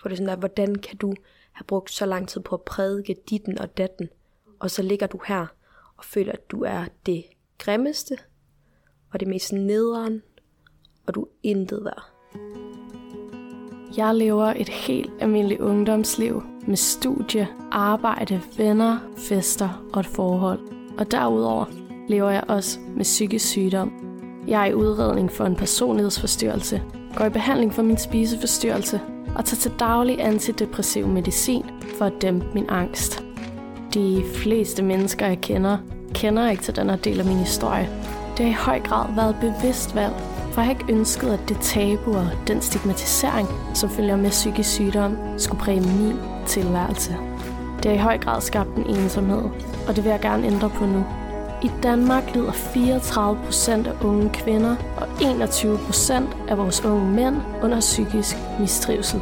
For det er sådan der, hvordan kan du have brugt så lang tid på at prædike ditten og datten, og så ligger du her og føler, at du er det grimmeste, og det mest nederen, og du er intet værd. Jeg lever et helt almindeligt ungdomsliv med studie, arbejde, venner, fester og et forhold. Og derudover lever jeg også med psykisk sygdom. Jeg er i udredning for en personlighedsforstyrrelse, går i behandling for min spiseforstyrrelse og tager til daglig antidepressiv medicin for at dæmpe min angst. De fleste mennesker, jeg kender, kender ikke til den her del af min historie. Det har i høj grad været bevidst valg, for jeg har ikke ønsket, at det tabu og den stigmatisering, som følger med psykisk sygdom, skulle præge min tilværelse. Det har i høj grad skabt en ensomhed, og det vil jeg gerne ændre på nu. I Danmark lider 34 procent af unge kvinder og 21 procent af vores unge mænd under psykisk mistrivsel.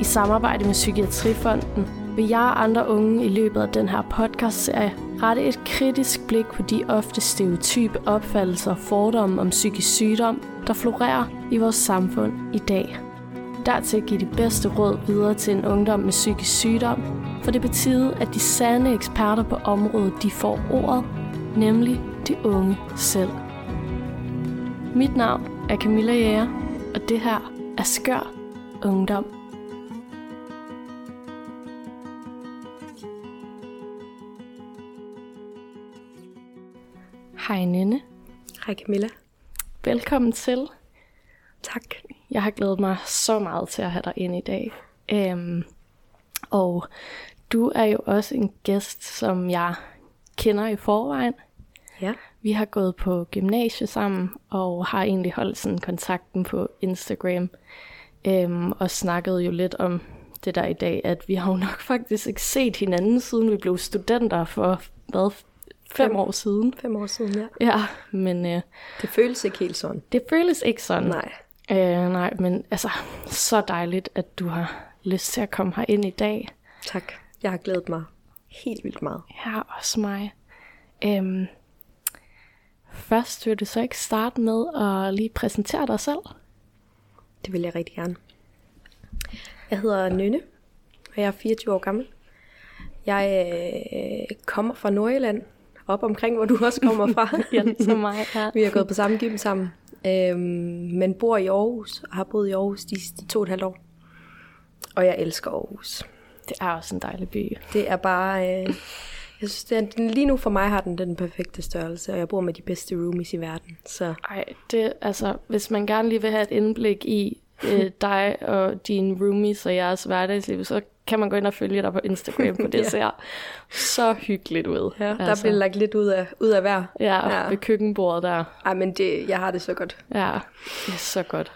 I samarbejde med Psykiatrifonden vil jeg og andre unge i løbet af den her podcastserie rette et kritisk blik på de ofte stereotype opfattelser og fordomme om psykisk sygdom, der florerer i vores samfund i dag. Dertil give de bedste råd videre til en ungdom med psykisk sygdom, for det betyder, at de sande eksperter på området de får ordet, nemlig de unge selv. Mit navn er Camilla Jæger, og det her er Skør Ungdom. Hej Nenne. Hej Camilla. Velkommen til. Tak. Jeg har glædet mig så meget til at have dig ind i dag. Øhm, og du er jo også en gæst, som jeg kender i forvejen. Ja. Vi har gået på gymnasie sammen, og har egentlig holdt sådan kontakten på Instagram. Øhm, og snakket jo lidt om det der i dag, at vi har jo nok faktisk ikke set hinanden, siden vi blev studenter for, hvad, fem, år siden. Fem år siden, ja. Ja, men øh, Det føles ikke helt sådan. det føles ikke sådan. Nej. Øh, nej, men altså, så dejligt, at du har lyst til at komme her ind i dag. Tak. Jeg har glædet mig helt vildt meget. Ja, også mig. Øhm, først vil du så ikke starte med at lige præsentere dig selv? Det vil jeg rigtig gerne. Jeg hedder Nynne, og jeg er 24 år gammel. Jeg øh, kommer fra Nordjylland, op omkring, hvor du også kommer fra. Ja, som mig. Ja. Vi har gået på samme gym sammen, øhm, men bor i Aarhus, og har boet i Aarhus de sidste to og et halvt år. Og jeg elsker Aarhus. Det er også en dejlig by. Det er bare... Øh, jeg synes, det er, den, lige nu for mig har den den perfekte størrelse, og jeg bor med de bedste roomies i verden. Så Ej, det, altså, hvis man gerne lige vil have et indblik i øh, dig og dine roomies og jeres hverdagsliv, så kan man gå ind og følge dig på Instagram, for det Ja. ser så hyggeligt ud. ja, der bliver lagt lidt ud af, ud af hver. Ja, Ja. ved køkkenbordet der. Ej, men det, jeg har det så godt. Ja, det er så godt.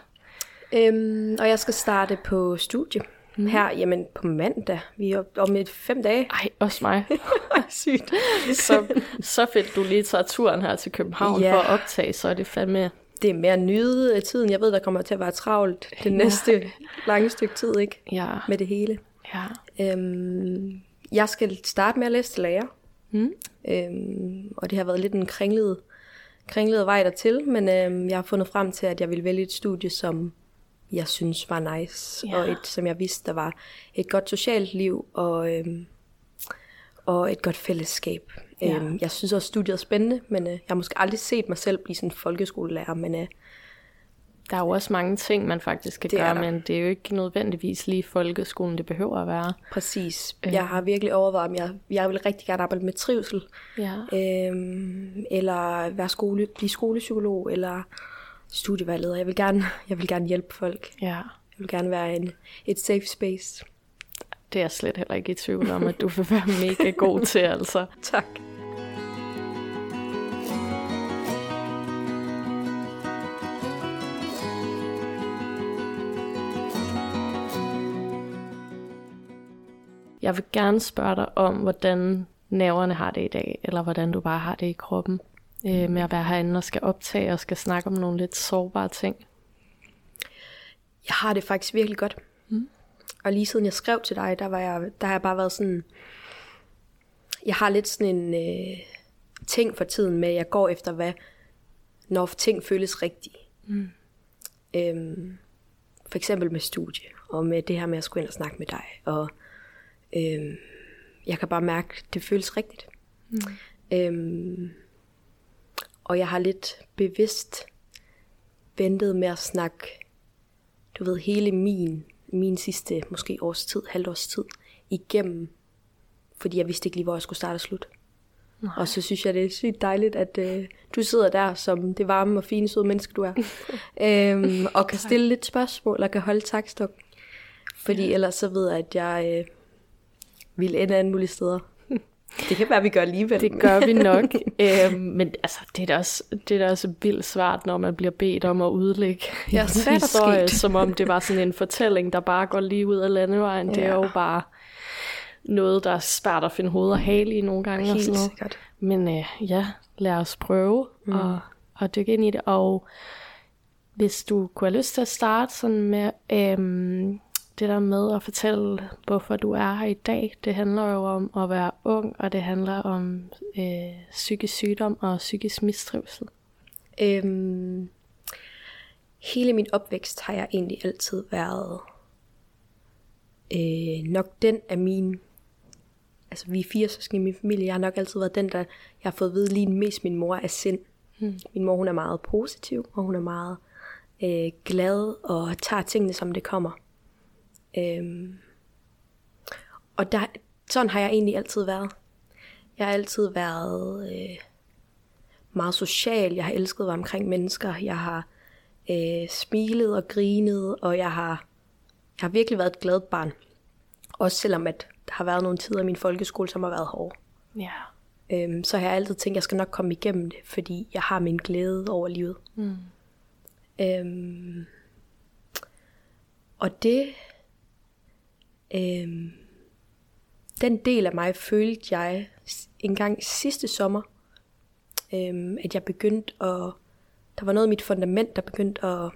Øhm, og jeg skal starte på studie mm. her, jamen på mandag. Vi er om et fem dage. Ej, også mig. Sygt. så, så fedt, du lige tager turen her til København Ja. for at optage, så er det fandme... Det er mere nyde af tiden. Jeg ved, der kommer til at være travlt det næste lange stykke tid, ikke? Ja, Med det hele. ja. Øhm, jeg skal starte med at læse til lærer. Mm. Øhm, og det har været lidt en kringlet, kringlet vej dertil, men øhm, jeg har fundet frem til, at jeg vil vælge et studie, som jeg synes var nice, Ja. og et, som jeg vidste, der var et godt socialt liv, og, øhm, og et godt fællesskab. Ja. Øhm, jeg synes også, studiet er spændende, men øh, jeg har måske aldrig set mig selv blive sådan en folkeskolelærer, men øh, Der er jo også mange ting, man faktisk kan Det gøre, men det er jo ikke nødvendigvis lige folkeskolen, det behøver at være. præcis. Øh. Jeg har virkelig overvejet, om jeg, jeg vil rigtig gerne arbejde med trivsel, Ja. øhm, eller være skole, blive skolepsykolog, eller studievejleder. Jeg vil gerne, jeg vil gerne hjælpe folk. ja. Jeg vil gerne være en, et safe space. Det er jeg slet heller ikke i tvivl om, at du vil være mega god til, altså. Tak. Jeg vil gerne spørge dig om, hvordan nerverne har det i dag, eller hvordan du bare har det i kroppen, øh, med at være herinde og skal optage og skal snakke om nogle lidt sårbare ting. Jeg har det faktisk virkelig godt. Mm. Og lige siden jeg skrev til dig, der, var jeg, der har jeg bare været sådan... Jeg har lidt sådan en øh, ting for tiden med, at jeg går efter, hvad, når ting føles rigtige. Mm. Øhm, for eksempel med studie, og med det her med at skulle ind og snakke med dig, og øh, jeg kan bare mærke, det føles rigtigt. Mm. Øhm, og jeg har lidt bevidst ventet med at snakke, du ved, hele min, min sidste, måske års tid, halvårs tid, igennem, fordi jeg vidste ikke lige, hvor jeg skulle starte og slutte. Nej. Og så synes jeg, det er sygt dejligt, at øh, du sidder der som det varme og fine, søde menneske, du er. øhm, og kan stille lidt spørgsmål og kan holde takstok. Fordi ja. ellers så ved jeg, at jeg øh, vil ende alle mulige steder. Det kan være, vi gør alligevel. Det gør vi nok. øhm, men altså, det er, da også, det er da også vildt svært, når man bliver bedt om at udlægge ja, en historie, som om det var sådan en fortælling, der bare går lige ud af landevejen. Ja. Det er jo bare noget, der er svært at finde hoved og hale i nogle gange. Helt og sådan noget. sikkert. Men øh, ja, lad os prøve mm. at, at dykke ind i det. Og hvis du kunne have lyst til at starte sådan med øhm, det der med at fortælle, hvorfor du er her i dag, det handler jo om at være ung, og det handler om øh, psykisk sygdom og psykisk mistrivsel. Øhm, hele min opvækst har jeg egentlig altid været øh, nok den af min altså vi er fire søskende i min familie, jeg har nok altid været den, der jeg har fået at vide lige mest min mor er sind. Hmm. Min mor hun er meget positiv, og hun er meget øh, glad og tager tingene som det kommer. Øhm, og der, sådan har jeg egentlig altid været. Jeg har altid været øh, meget social. Jeg har elsket at være omkring mennesker. Jeg har øh, smilet og grinet, og jeg har, jeg har virkelig været et glad barn. Også selvom at der har været nogle tider i min folkeskole, som har været hårde. Ja. Øhm, så har jeg altid tænkt, at jeg skal nok komme igennem det, fordi jeg har min glæde over livet. Mm. Øhm, og det Øhm, den del af mig følte jeg en gang sidste sommer, øhm, at jeg begyndte at... Der var noget af mit fundament, der begyndte at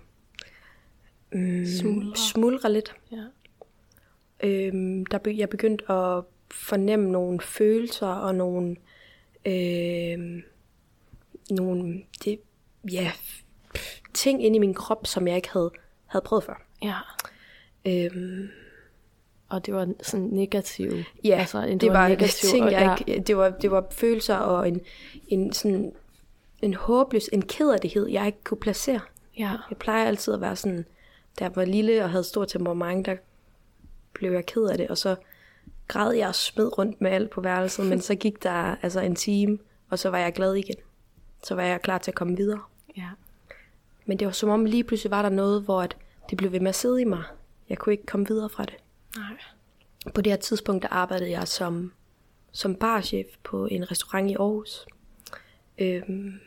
øhm, smuldre. smuldre lidt. Ja. Øhm, der be, jeg begyndte at fornemme nogle følelser og nogle... Øhm, nogle det, ja, ting inde i min krop, som jeg ikke havde, havde prøvet før. Ja. Øhm, og det var sådan negativ. Ja, altså, det, det var, var negativ, ting, jeg ikke, det, var, det var følelser og en, en sådan en håbløs, en kederlighed, jeg ikke kunne placere. Ja. Jeg plejer altid at være sådan, da jeg var lille og havde stor temperament, der blev jeg ked af det, og så græd jeg og smed rundt med alt på værelset, men så gik der altså en time, og så var jeg glad igen. Så var jeg klar til at komme videre. Ja. Men det var som om lige pludselig var der noget, hvor at det blev ved med at sidde i mig. Jeg kunne ikke komme videre fra det. Nej. På det her tidspunkt, der arbejdede jeg som, som barchef på en restaurant i Aarhus. Øhm,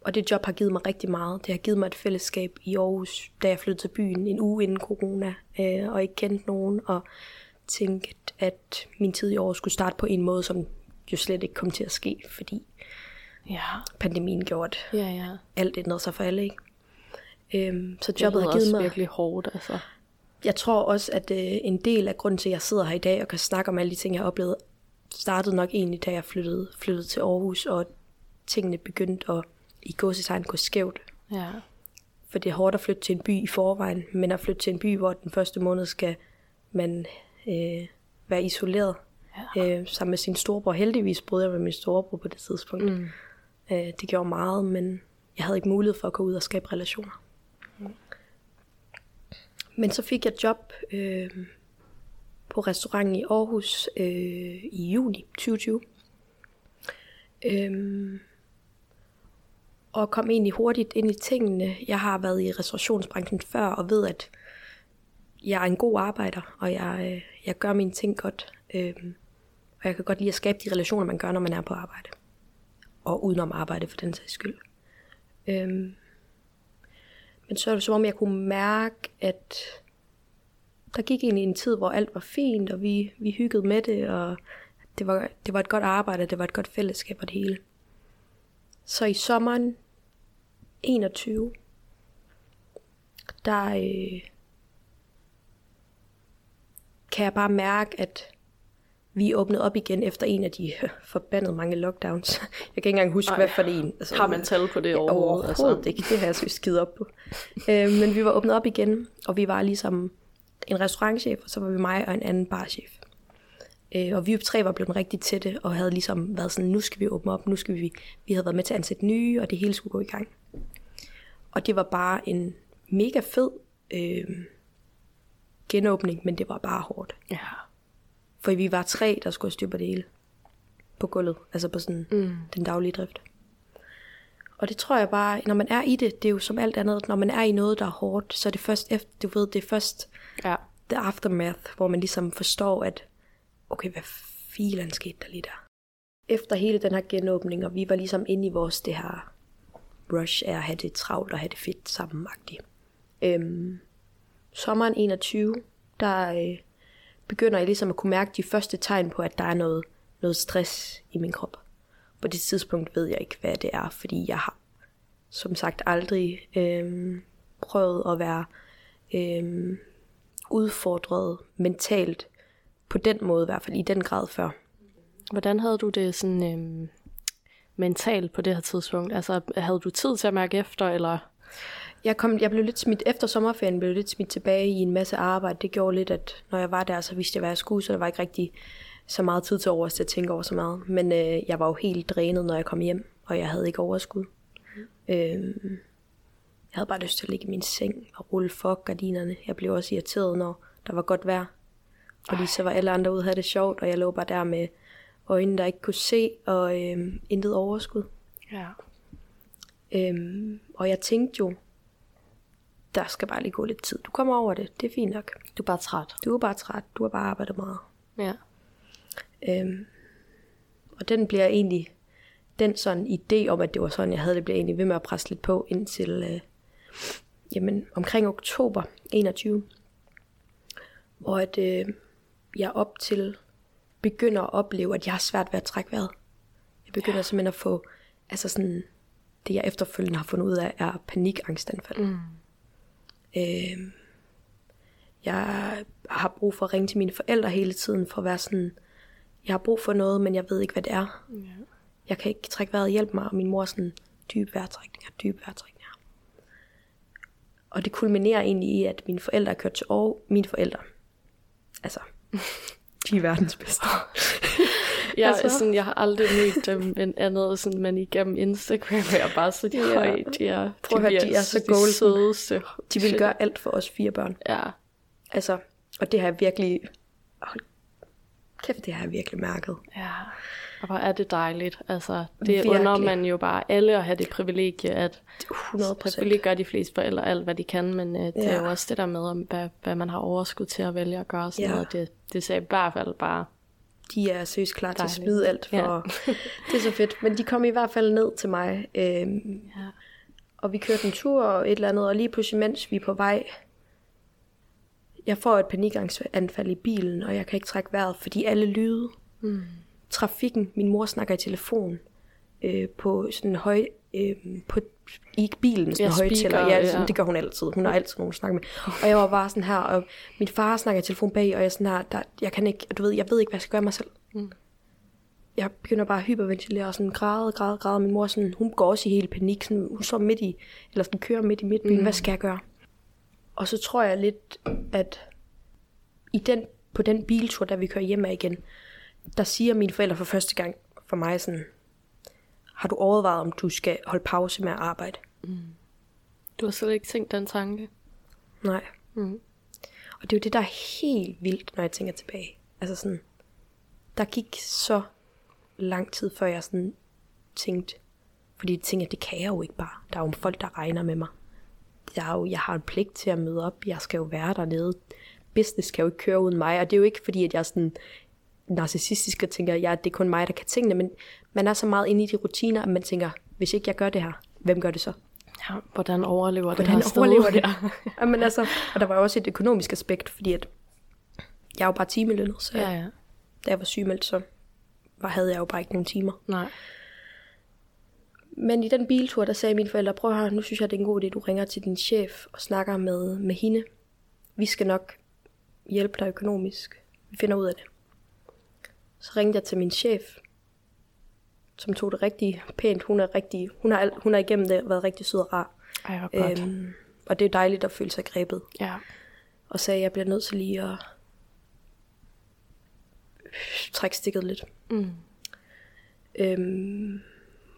og det job har givet mig rigtig meget. Det har givet mig et fællesskab i Aarhus, da jeg flyttede til byen en uge inden corona, øh, og ikke kendte nogen, og tænkte, at min tid i Aarhus skulle starte på en måde, som jo slet ikke kom til at ske, fordi ja. pandemien gjorde, at ja, ja. alt ændrede sig for alle. Ikke? Øhm, så jobbet har givet mig... virkelig hårdt, altså jeg tror også, at øh, en del af grunden til, at jeg sidder her i dag og kan snakke om alle de ting, jeg har oplevet, startede nok egentlig, da jeg flyttede, flyttede til Aarhus, og tingene begyndte at i gåsetegn gå skævt. Ja. For det er hårdt at flytte til en by i forvejen, men at flytte til en by, hvor den første måned skal man øh, være isoleret ja. øh, sammen med sin storebror. Heldigvis boede jeg med min storebror på det tidspunkt. Mm. Øh, det gjorde meget, men jeg havde ikke mulighed for at gå ud og skabe relationer. Men så fik jeg job øh, på restauranten i Aarhus øh, i juni 2020. Øhm, og kom egentlig hurtigt ind i tingene. Jeg har været i restaurationsbranchen før og ved, at jeg er en god arbejder, og jeg, øh, jeg gør mine ting godt. Øhm, og jeg kan godt lide at skabe de relationer, man gør, når man er på arbejde. Og udenom arbejde for den sags skyld. Øhm, men så er det som om, jeg kunne mærke, at der gik egentlig en tid, hvor alt var fint, og vi, vi hyggede med det, og det var, det var et godt arbejde, det var et godt fællesskab og det hele. Så i sommeren 21, der øh, kan jeg bare mærke, at vi åbnede op igen efter en af de forbandede mange lockdowns. Jeg kan ikke engang huske, Ej. hvad for en. Altså, har man tal på det overhovedet? overhovedet? Overhovedet altså. ikke. Det har jeg så skidt op på. øh, men vi var åbnet op igen, og vi var ligesom en restaurantchef, og så var vi mig og en anden barchef. Øh, og vi tre var blevet rigtig tætte, og havde ligesom været sådan, nu skal vi åbne op, nu skal vi... Vi havde været med til at ansætte nye, og det hele skulle gå i gang. Og det var bare en mega fed øh, genåbning, men det var bare hårdt. Ja. For vi var tre, der skulle styre på det hele. På gulvet, altså på sådan mm. den daglige drift. Og det tror jeg bare, når man er i det, det er jo som alt andet, når man er i noget, der er hårdt, så er det først efter, du ved, det er først Ja. the aftermath, hvor man ligesom forstår, at okay, hvad filen skete der lige der? Efter hele den her genåbning, og vi var ligesom inde i vores det her rush af at have det travlt og have det fedt sammenagtigt. Øhm, sommeren 21, der øh, begynder jeg ligesom at kunne mærke de første tegn på, at der er noget, noget stress i min krop. På det tidspunkt ved jeg ikke, hvad det er, fordi jeg har som sagt aldrig øh, prøvet at være øh, udfordret mentalt på den måde, i hvert fald i den grad før. Hvordan havde du det sådan øh, mentalt på det her tidspunkt? Altså, havde du tid til at mærke efter, eller? Jeg, kom, jeg blev lidt smidt, efter sommerferien blev jeg lidt smidt tilbage i en masse arbejde. Det gjorde lidt, at når jeg var der, så vidste jeg, hvad jeg skulle, så der var ikke rigtig så meget tid til overs til at tænke over så meget. Men øh, jeg var jo helt drænet, når jeg kom hjem, og jeg havde ikke overskud. Mm. Øh, jeg havde bare lyst til at ligge i min seng og rulle for gardinerne. Jeg blev også irriteret, når der var godt vejr. Fordi så var alle andre ude havde det sjovt, og jeg lå bare der med øjnene, der ikke kunne se, og øh, intet overskud. Ja. Øhm, og jeg tænkte jo, der skal bare lige gå lidt tid. Du kommer over det, det er fint nok. Du er bare træt. Du er bare træt, du har bare arbejdet meget. Ja. Øhm, og den bliver egentlig, den sådan idé om, at det var sådan, jeg havde det, blev egentlig ved med at presse lidt på indtil, øh, jamen, omkring oktober 21. Hvor at øh, jeg op til begynder at opleve, at jeg har svært ved at trække vejret. Jeg begynder ja. simpelthen at få, altså sådan, det jeg efterfølgende har fundet ud af, er panikangstanfald. Mm. Øh, jeg har brug for at ringe til mine forældre hele tiden, for at være sådan, jeg har brug for noget, men jeg ved ikke, hvad det er. Ja. Jeg kan ikke trække vejret, hjælp mig, og min mor er sådan, dyb vejrtrækninger, dyb vejrtrækninger. Og det kulminerer egentlig i, at mine forældre er kørt til Aarhus. Mine forældre, altså, de er verdens bedste. Ja, Altså. sådan, jeg har aldrig mødt dem men andet, sådan, men igennem Instagram er jeg bare så de Ja. høje. De er, Prøv at høre, de er så golden. de sødeste. De vil gøre alt for os fire børn. Ja, Altså, og det har jeg virkelig... Hold kæft, det har jeg virkelig mærket. ja. Og hvor er det dejligt. Altså, det Virkelig. under man jo bare alle at have det privilegie, at 100 procent. selvfølgelig gør de fleste forældre alt, hvad de kan, men øh, det Ja. er jo også det der med, om, hvad, hvad man har overskud til at vælge at gøre. Sådan ja. noget. Det, det ser i hvert fald bare De er seriøst klar til at Dejligt. smide alt for... Ja. det er så fedt. Men de kom i hvert fald ned til mig. Øhm, Ja. og vi kørte en tur og et eller andet, og lige pludselig, mens vi er på vej, jeg får et panikanfald i bilen, og jeg kan ikke trække vejret, fordi alle lyde, mm. trafikken, min mor snakker i telefon, øh, på sådan høj, øh, på, i bilen, sådan Ja, speaker, Ja, sådan, det gør hun altid. Hun har altid nogen at snakke med. Og jeg var bare sådan her, og min far snakker i telefon bag, og jeg sådan her, der, jeg kan ikke, du ved, jeg ved ikke, hvad jeg skal gøre mig selv. Mm. Jeg begynder bare at hyperventilere og sådan græde, græde, græde. Min mor sådan, hun går også i helt panik. Sådan, hun står midt i, eller sådan kører midt i midtbilen. Mm. Hvad skal jeg gøre? Og så tror jeg lidt, at i den, på den biltur, da vi kører hjem af igen, der siger mine forældre for første gang for mig sådan, har du overvejet, om du skal holde pause med at arbejde? Du har slet ikke tænkt den tanke. Nej. Mm. Og det er jo det, der er helt vildt, når jeg tænker tilbage. Altså sådan, der gik så lang tid, før jeg sådan tænkte, fordi jeg tænkte, at det kan jeg jo ikke bare. Der er jo folk, der regner med mig. Der er jo, jeg har en pligt til at møde op. Jeg skal jo være dernede. Business kan jo ikke køre uden mig. Og det er jo ikke fordi, at jeg sådan narcissistisk og tænker, ja, det er kun mig, der kan tingene. Men man er så meget inde i de rutiner, at man tænker, hvis ikke jeg gør det her, hvem gør det så? Ja, hvordan overlever det Hvordan her sted? overlever det? Ja. Jamen altså, og der var også et økonomisk aspekt, fordi at jeg er jo bare timelønnet, så ja, ja. da jeg var sygemeldt, så var, havde jeg jo bare ikke nogen timer. Nej. Men i den biltur, der sagde mine forældre, prøv høre, nu synes jeg, det er en god idé, du ringer til din chef og snakker med, med hende. Vi skal nok hjælpe dig økonomisk. Vi finder ud af det. Så ringte jeg til min chef, som tog det rigtig pænt. Hun er, rigtig, hun har, hun har igennem det været rigtig sød og rar. Ej, hvor godt. Øhm. Øhm, og det er dejligt at føle sig grebet. Ja. Og sagde, at jeg bliver nødt til lige at trække stikket lidt. Mm. Øhm,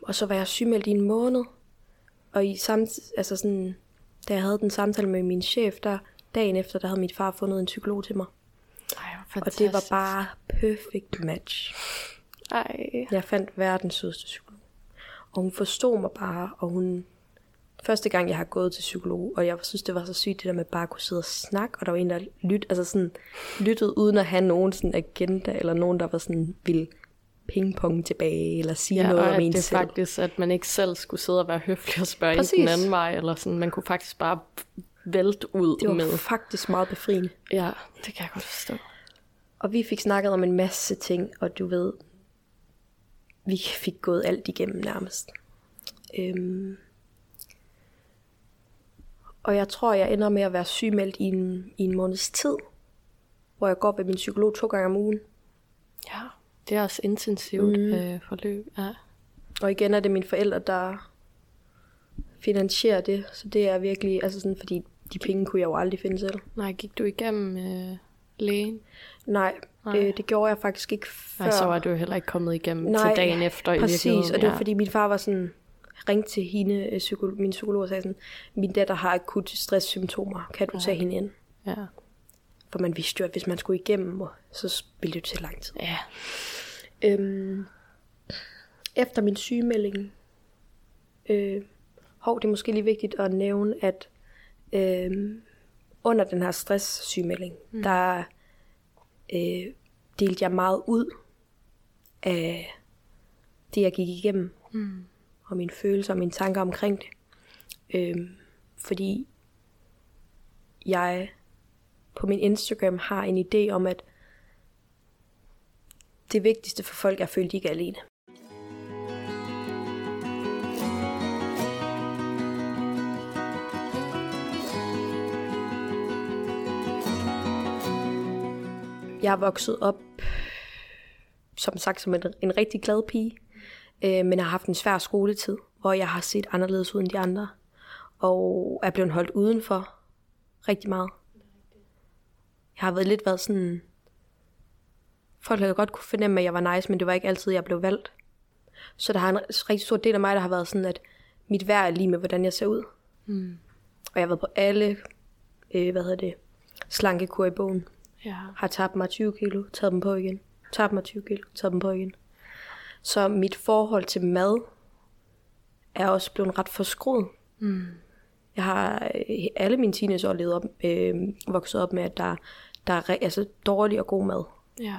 og så var jeg sygemeldt i en måned. Og i samt, altså sådan, da jeg havde den samtale med min chef, der dagen efter, der havde min far fundet en psykolog til mig. Hvor Og det var bare perfect match. Ej. Jeg fandt verdens sødeste psykolog. Og hun forstod mig bare, og hun... Første gang, jeg har gået til psykolog, og jeg synes, det var så sygt, det der med bare at kunne sidde og snakke, og der var en, der lyt, altså sådan, lyttede uden at have nogen sådan agenda, eller nogen, der var sådan, ville pingpong tilbage, eller sige Ja, noget og om en det selv. faktisk, at man ikke selv skulle sidde og være høflig og spørge Præcis. den anden vej, eller sådan, man kunne faktisk bare vælte ud Det var med. faktisk meget befriende. Ja, det kan jeg godt forstå. Og vi fik snakket om en masse ting, og du ved, vi fik gået alt igennem nærmest. Øhm. Og jeg tror, jeg ender med at være sygemeldt i en, i en måneds tid, hvor jeg går ved min psykolog to gange om ugen. Ja, det er også intensivt mm. øh, forløb. Ja. Og igen er det mine forældre, der finansierer det, så det er virkelig, altså sådan, fordi de penge kunne jeg jo aldrig finde selv. Nej, gik du igennem øh, lægen? Nej, Nej. Øh, det gjorde jeg faktisk ikke før. Nej, så var du heller ikke kommet igennem Nej, til dagen efter i Præcis, virkeligheden. og det var ja. fordi min far var sådan, ringte til hende, øh, psyko- min psykolog og sagde sådan, min datter har akut stresssymptomer, kan du tage hende ind? Ja. For man vidste jo, at hvis man skulle igennem, så ville det jo tage lang tid. ja. Øhm, efter min sygemelding, øh, hov, det er måske lige vigtigt at nævne, at øh, under den her stress-sygemelding, mm. der øh, delte jeg meget ud af det, jeg gik igennem, Mm. og mine følelser og mine tanker omkring det. Øh, fordi jeg på min Instagram har en idé om, at det vigtigste for folk er at føle, at de ikke er alene. Jeg er vokset op, som sagt, som en, en rigtig glad pige, øh, men har haft en svær skoletid, hvor jeg har set anderledes ud end de andre, og er blevet holdt udenfor rigtig meget. Jeg har været lidt været sådan... Folk har godt kunne fornemme, at jeg var nice, men det var ikke altid, jeg blev valgt. Så der har en rigtig stor del af mig, der har været sådan, at mit værd er lige med, hvordan jeg ser ud. Mm. Og jeg har været på alle, øh, hvad hedder det, slankekur i bogen. Ja. Har tabt mig 20 kilo, taget dem på igen. Tabt mig 20 kilo, taget dem på igen. Så mit forhold til mad er også blevet ret forskruet. Mm. Jeg har øh, alle mine teenageår levet op, øh, vokset op med, at der, der er altså, dårlig og god mad. Ja.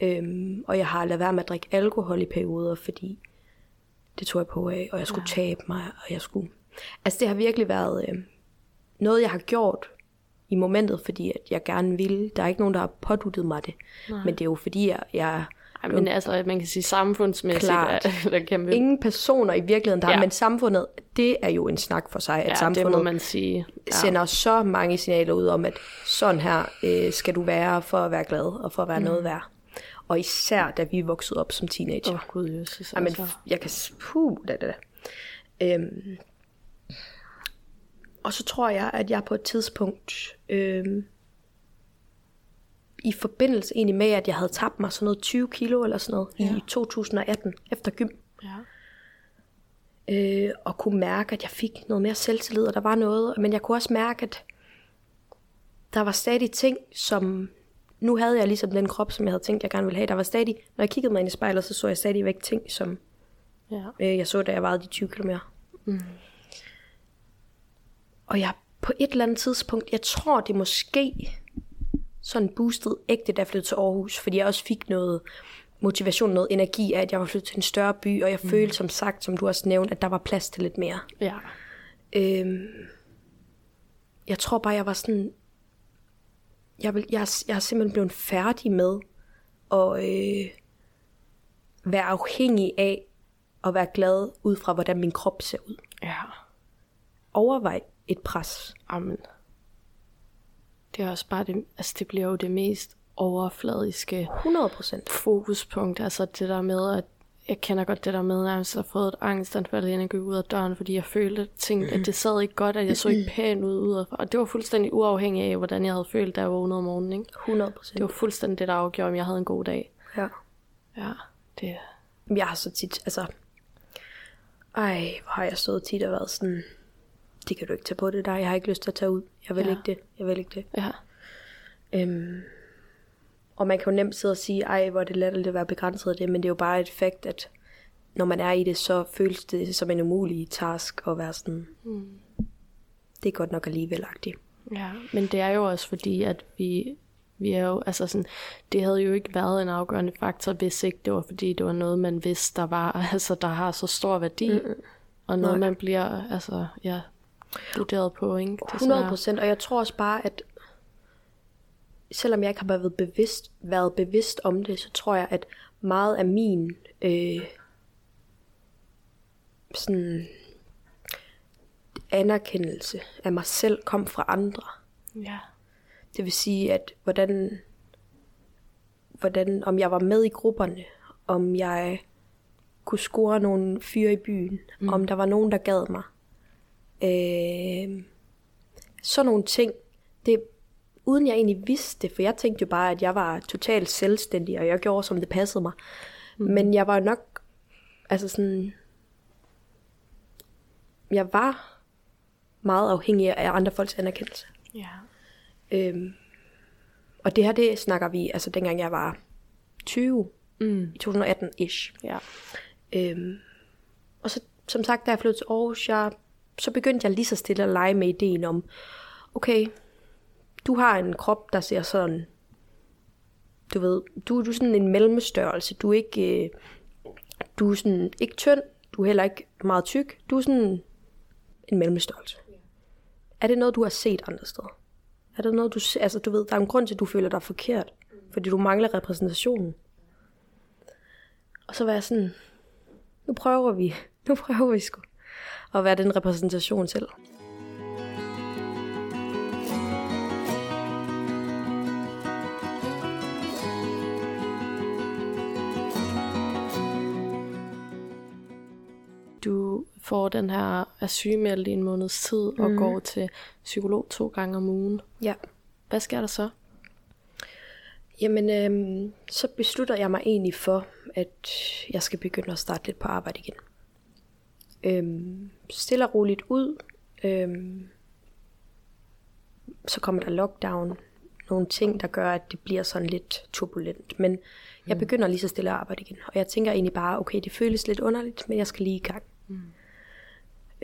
Øhm, og jeg har lavet være med at drikke alkohol i perioder, fordi det tog jeg på af, og jeg skulle ja. tabe mig, og jeg skulle... Altså det har virkelig været øh, noget, jeg har gjort i momentet, fordi at jeg gerne ville. Der er ikke nogen, der har påduttet mig det. Nej. Men det er jo fordi, jeg, jeg Ej, men altså, man kan sige samfundsmæssigt, Klart. er der kæmpe... ingen personer i virkeligheden, der ja. Har, men samfundet, det er jo en snak for sig, at ja, det samfundet må man sige. ja. sender så mange signaler ud om, at sådan her øh, skal du være for at være glad og for at være mm. noget værd. Og især da vi voksede op som teenager. Åh, oh, gud, Jesus. Jamen, Altså. f- jeg kan... Puh, da, da, da. Øhm, og så tror jeg, at jeg på et tidspunkt... Øhm, I forbindelse egentlig med, at jeg havde tabt mig sådan noget 20 kilo eller sådan noget. Ja. i 2018 efter gym. Ja. Øh, og kunne mærke, at jeg fik noget mere selvtillid, og der var noget. Men jeg kunne også mærke, at der var stadig ting, som... Nu havde jeg ligesom den krop, som jeg havde tænkt, jeg gerne ville have. Der var stadig... Når jeg kiggede mig ind i spejlet, så så jeg stadigvæk ting, som Ja. øh, jeg så, da jeg vejede de 20 km. Mm. Og jeg på et eller andet tidspunkt, jeg tror det måske sådan boostet ægte, da jeg flyttede til Aarhus, fordi jeg også fik noget motivation, noget energi af, at jeg var flyttet til en større by, og jeg mm. følte som sagt, som du også nævnte, at der var plads til lidt mere. Ja. Øhm, jeg tror bare, jeg var sådan... Jeg, vil, jeg, jeg er simpelthen blevet færdig med at øh, være afhængig af at være glad ud fra, hvordan min krop ser ud. Ja. Overvej et pres. Amen. Det er også bare det, altså det bliver jo det mest overfladiske 100%. fokuspunkt. Altså det der med, at jeg kender godt det der med, at jeg har fået et angstanfald, inden jeg gik ud af døren, fordi jeg følte, tænkte, at det sad ikke godt, at jeg så ikke pæn ud udefra. Og det var fuldstændig uafhængigt af, hvordan jeg havde følt, da jeg vågnede om morgenen. Ikke? 100%. Det var fuldstændig det, der afgjorde, om jeg havde en god dag. Ja. Ja, det... Jeg har så tit, altså... Ej, hvor har jeg stået tit og været sådan... Det kan du ikke tage på det der, jeg har ikke lyst til at tage ud. Jeg vil Ja. ikke det, jeg vil ikke det. Ja, Øhm, og man kan jo nemt sidde og sige, ej, hvor er det latterligt at være begrænset af det, men det er jo bare et fakt, at når man er i det, så føles det som en umulig task at være sådan, mm. det er godt nok alligevel agtigt. ja. Men det er jo også fordi, at vi, vi er jo, altså sådan, det havde jo ikke været en afgørende faktor, hvis ikke det var fordi, det var noget, man vidste, der var, altså der har så stor værdi. Mm. Og noget, Nej. man bliver, altså, ja, vurderet på, ikke? 100 procent, og jeg tror også bare, at selvom jeg ikke har været bevidst, været bevidst om det, så tror jeg, at meget af min øh, sådan anerkendelse af mig selv kom fra andre. Ja. Det vil sige, at hvordan, hvordan, om jeg var med i grupperne, om jeg kunne score nogle fyre i byen, mm. om der var nogen, der gad mig. Øh, sådan nogle ting, det, uden jeg egentlig vidste det, for jeg tænkte jo bare, at jeg var totalt selvstændig, og jeg gjorde, som det passede mig. Mm. Men jeg var nok, altså sådan, jeg var meget afhængig af andre folks anerkendelse. Ja. Øhm, og det her, det snakker vi, altså dengang jeg var 20, Mm. i 2018-ish. Ja. Øhm, og så, som sagt, da jeg flyttede til Aarhus, jeg, så begyndte jeg lige så stille at lege med ideen om, okay, du har en krop, der ser sådan, du ved, du, du er sådan en mellemstørrelse, du er ikke, øh, du er sådan, ikke tynd, du er heller ikke meget tyk, du er sådan en mellemstørrelse. Er det noget, du har set andre steder? Er det noget, du altså du ved, der er en grund til, at du føler dig forkert, fordi du mangler repræsentationen. Og så var jeg sådan, nu prøver vi, nu prøver vi sgu at være den repræsentation selv. Du får den her er sygemeldt i en måneds tid og Mhm. går til psykolog to gange om ugen. Ja. Hvad sker der så? Jamen, øhm, så beslutter jeg mig egentlig for, at jeg skal begynde at starte lidt på arbejde igen. Øhm, stille og roligt ud. Øhm, så kommer der lockdown. Nogle ting, der gør, at det bliver sådan lidt turbulent. Men jeg begynder lige så stille at arbejde igen. Og jeg tænker egentlig bare, okay, det føles lidt underligt, men jeg skal lige i gang. Mm.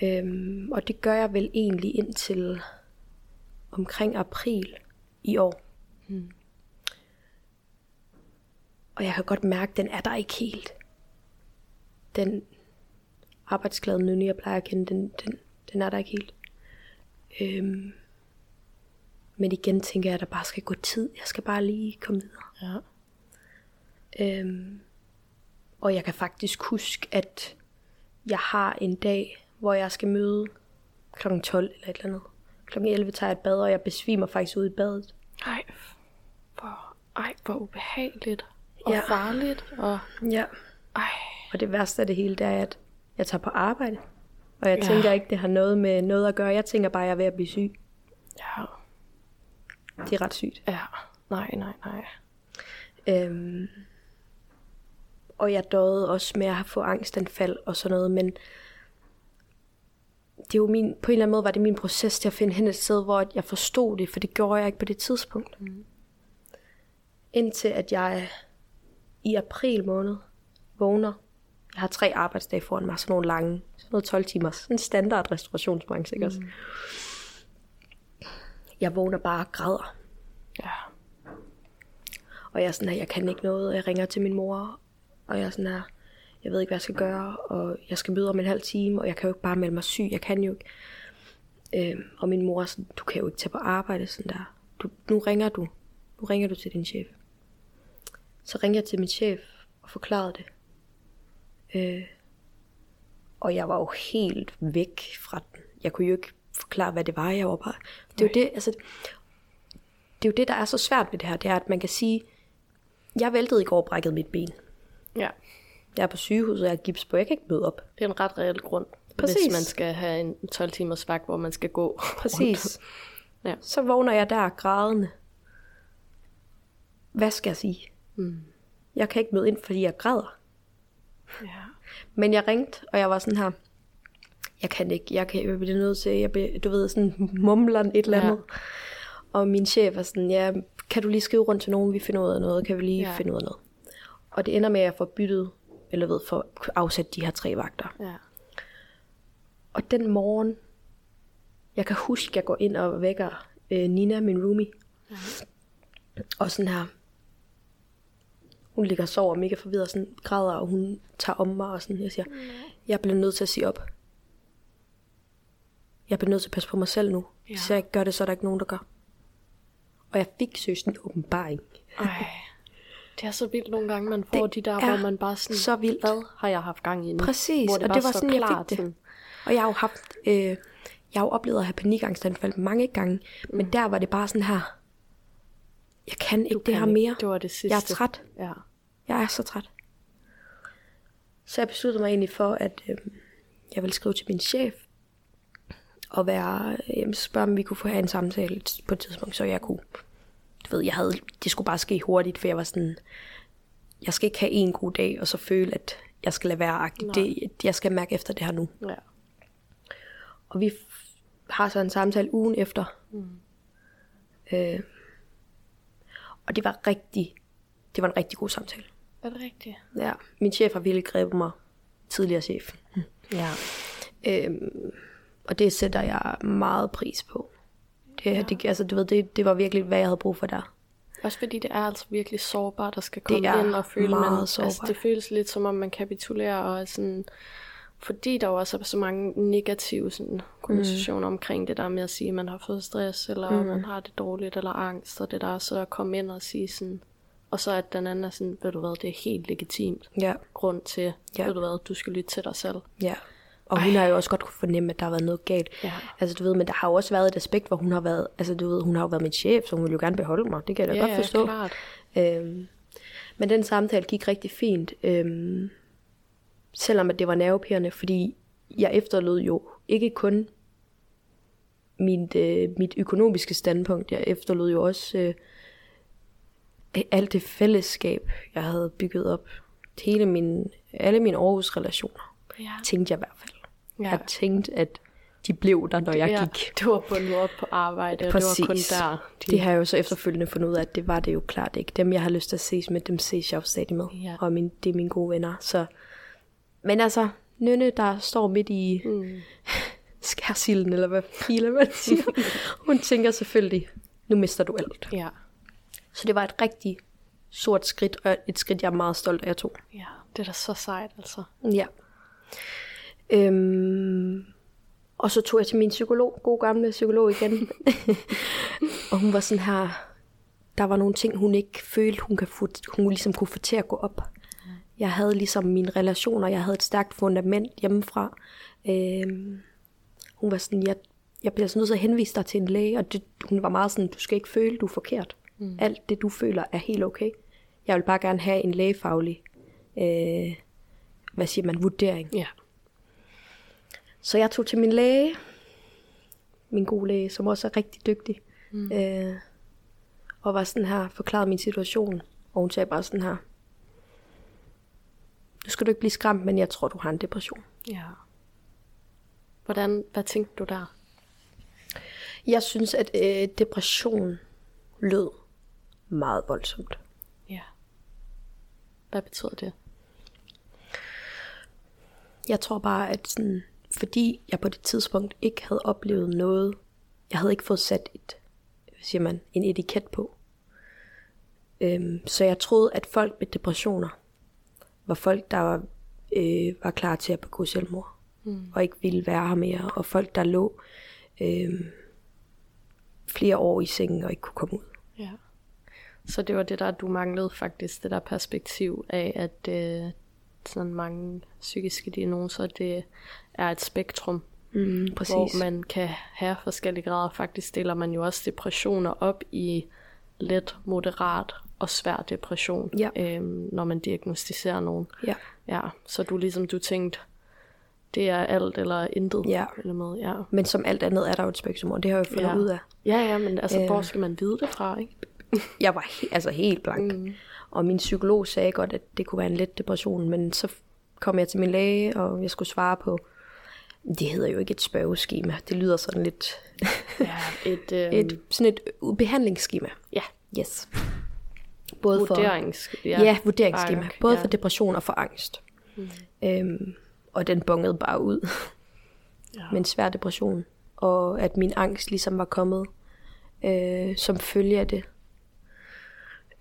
Øhm, og det gør jeg vel egentlig indtil omkring april i år. Og jeg kan godt mærke, at den er der ikke helt. Den arbejdsglade nynne, jeg plejer at kende, den, den, den er der ikke helt. Øhm, men igen tænker jeg, at der bare skal gå tid. Jeg skal bare lige komme videre. Ja. Øhm, og jeg kan faktisk huske, at jeg har en dag, hvor jeg skal møde kl. 12 eller et eller andet. Kl. 11 tager jeg et bad, og jeg besvimer faktisk ude i badet. Ej, hvor, ej, hvor ubehageligt og Ja. farligt. Og, Ja. ej, Og det værste af det hele, det er, at jeg tager på arbejde. Og jeg Ja. tænker ikke, det har noget med noget at gøre. Jeg tænker bare, at jeg er ved at blive syg. ja, Det er ret sygt. ja, nej, nej, nej. Øhm, og jeg døde også med at få angstanfald og sådan noget, men det er jo min, på en eller anden måde var det min proces til at finde hen et sted, hvor jeg forstod det, for det gjorde jeg ikke på det tidspunkt. Mm. Indtil at jeg i april måned vågner. Jeg har tre arbejdsdage foran mig, sådan nogle lange, sådan noget 12 timer, sådan en standard restaurationsbranche, ikke også? Jeg vågner bare og græder. Ja, Og jeg er sådan her, jeg kan ikke noget. Jeg ringer til min mor, og jeg er sådan her, jeg ved ikke, hvad jeg skal gøre, og jeg skal møde om en halv time, og jeg kan jo ikke bare melde mig syg. Jeg kan jo ikke. Øhm, og min mor er sådan, du kan jo ikke tage på arbejde sådan der. Du, nu ringer du. Nu ringer du til din chef. Så ringer jeg til min chef og forklarede det. Øh, og jeg var jo helt væk fra den. Jeg kunne jo ikke forklare, hvad det var, jeg var bare... Det er jo det, altså... det er jo det, der er så svært ved det her, det er, at man kan sige, jeg væltede i går og brækkede mit ben. Ja. Jeg er på sygehuset, jeg er gips på, jeg kan ikke møde op. Det er en ret reel grund, Præcis. hvis man skal have en 12 timers vagt, hvor man skal gå. Præcis. Ja. Så vågner jeg der grædende. Hvad skal jeg sige? Mm. Jeg kan ikke møde ind, fordi jeg græder. Ja. Men jeg ringte, og jeg var sådan her, jeg kan ikke, jeg, kan, jeg bliver nødt til, jeg bliver, du ved, sådan mumler et eller Ja. andet. Og min chef er sådan, ja, kan du lige skrive rundt til nogen, vi finder ud af noget, kan vi lige Ja. ja. finde ud af noget. Og det ender med, at jeg får byttet, eller ved, for afsat de her tre vagter. Ja. Og den morgen, jeg kan huske, at jeg går ind og vækker øh, Nina, min roomie. Og sådan her, hun ligger og sover mega forvirret, sådan græder, og hun tager om mig, og sådan, jeg siger, jeg bliver nødt til at sige op. Jeg bliver nødt til at passe på mig selv nu. Ja. Hvis jeg ikke gør det, så er der ikke nogen, der gør. Og jeg fik søgt en åbenbaring. Ej. Det er så vildt nogle gange, man får Det de der, er hvor man bare sådan, så vildt. hvad har jeg haft gang i nu? Præcis, hvor og det var så sådan, jeg klart, fik det. sådan, Og jeg har jo haft, øh, jeg har jo oplevet at have panikangstanfald mange gange, men der var det bare sådan her, jeg kan ikke du det her kan ikke. mere. Det var det sidste. Jeg er træt. Ja. Jeg er så træt. Så jeg besluttede mig egentlig for, at øh, jeg ville skrive til min chef, og være, øh, spørge, om vi kunne få have en samtale på et tidspunkt, så jeg kunne, du ved, jeg havde, det skulle bare ske hurtigt, for jeg var sådan, jeg skal ikke have en god dag, og så føle, at jeg skal lade være det, jeg skal mærke efter det her nu. ja. Og vi har så en samtale ugen efter. Mm. Øh, og det var rigtig, det var en rigtig god samtale. Er det rigtigt? Ja, min chef har virkelig grebet mig. Tidligere chef. Ja. Øhm, og det sætter jeg meget pris på. Det, ja. det, altså, du ved, det, det var virkelig, hvad jeg havde brug for der. Også fordi det er altså virkelig sårbart at skal komme ind og føle, man, altså, sårbart. det føles lidt som om man kapitulerer og sådan, fordi der jo også er så mange negative sådan, konnotationer mm. omkring det der med at sige, at man har fået stress, eller mm. man har det dårligt, eller angst, og det der så at komme ind og sige sådan, og så at den anden er sådan, ved du hvad, det er helt legitimt Ja, grund til, Ja. ved du hvad, du skal lytte til dig selv. ja. Og hun har jo også godt kunne fornemme, at der har været noget galt. Ja. Altså du ved, men der har jo også været et aspekt, hvor hun har været, altså du ved, hun har jo været min chef, så hun vil jo gerne beholde mig. Det kan jeg da Ja, godt forstå. klart. Øhm, men den samtale gik rigtig fint. Øhm, selvom at det var nervepirrende, fordi jeg efterlod jo ikke kun mit, øh, mit økonomiske standpunkt, jeg efterlod jo også øh, alt det fællesskab, jeg havde bygget op. Hele min, alle mine Aarhus-relationer, Ja. tænkte jeg i hvert fald. Ja. Jeg tænkte, at de blev der, når jeg ja, gik. du var bundet op på arbejde, og det var kun der. De, Det har jeg jo så efterfølgende fundet ud af, at det var det jo klart ikke. Dem, jeg har lyst til at ses med, dem ses jeg jo stadig med. Ja. Og min, det er mine gode venner. Så. Men altså, Nynne, der står midt i Mm. skærsilden, eller hvad filer man siger. Hun tænker selvfølgelig, nu mister du alt. Ja. Så det var et rigtig sort skridt, og et skridt, jeg er meget stolt af, jeg tog. ja, det er da så sejt, altså. Ja. Øhm, og så tog jeg til min psykolog, god gamle psykolog igen. og hun var sådan her, der var nogle ting, hun ikke følte, hun, kan få, hun ligesom kunne få til at gå op. Jeg havde ligesom mine relationer, jeg havde et stærkt fundament hjemmefra. Øhm, hun var sådan, jeg, jeg bliver altså nødt til at henvise dig til en læge, og det, hun var meget sådan, du skal ikke føle, du er forkert. Mm. Alt det, du føler, er helt okay. Jeg vil bare gerne have en lægefaglig, øh, hvad siger man, vurdering. Ja. Så jeg tog til min læge, min gode læge, som også er rigtig dygtig, mm. øh, og var sådan her, forklarede min situation, og hun sagde bare sådan her, nu skal du ikke blive skræmt, men jeg tror, du har en depression. Ja. Hvordan, hvad tænkte du der? Jeg synes, at øh, depression lød meget voldsomt. Ja. Hvad betyder det? Jeg tror bare, at sådan, fordi jeg på det tidspunkt ikke havde oplevet noget, jeg havde ikke fået sat et, hvad siger man, en etiket på. Øhm, så jeg troede, at folk med depressioner var folk, der var, øh, var klar til at begå selvmord, mm. og ikke ville være her mere, og folk, der lå øh, flere år i sengen og ikke kunne komme ud. Så det var det der, du manglede faktisk, det der perspektiv af, at øh, sådan mange psykiske diagnoser, det er et spektrum, Mm, præcis. hvor man kan have forskellige grader. Faktisk deler man jo også depressioner op i let, moderat og svær depression, Ja. øhm, når man diagnostiserer nogen. Ja. Ja, så du ligesom, du tænkte, det er alt eller intet. Ja. Eller med, ja. Men som alt andet er der jo et spektrum, og det har jeg jo fundet Ja. ud af. Ja, ja, men altså, Øh. hvor skal man vide det fra, ikke? Jeg var he- altså helt blank. Mm. Og min psykolog sagde godt, at det kunne være en let depression, men så kom jeg til min læge, og jeg skulle svare på, det hedder jo ikke et spørgeskema. Det lyder sådan lidt... Ja, et, øhm, et, sådan et behandlingsskema. ja, Yes. Både for, vurderings... ja, ja vurderingsskema. Okay, Både ja. for depression og for angst. Mm. Øhm, og den bongede bare ud Ja. med en svær depression. Og at min angst ligesom var kommet øh, som følge af det.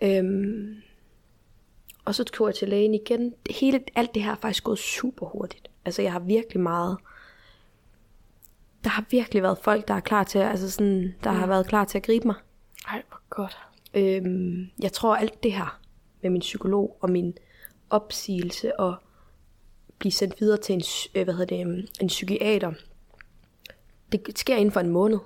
Øhm, og så tog jeg til lægen igen. Hele, alt det her er faktisk gået super hurtigt. Altså jeg har virkelig meget... Der har virkelig været folk, der er klar til, altså sådan, der har været klar til at gribe mig. Ej, hvor godt. Øhm, jeg tror alt det her med min psykolog og min opsigelse og blive sendt videre til en, øh, hvad hedder det, øhm, en psykiater, det sker inden for en måned.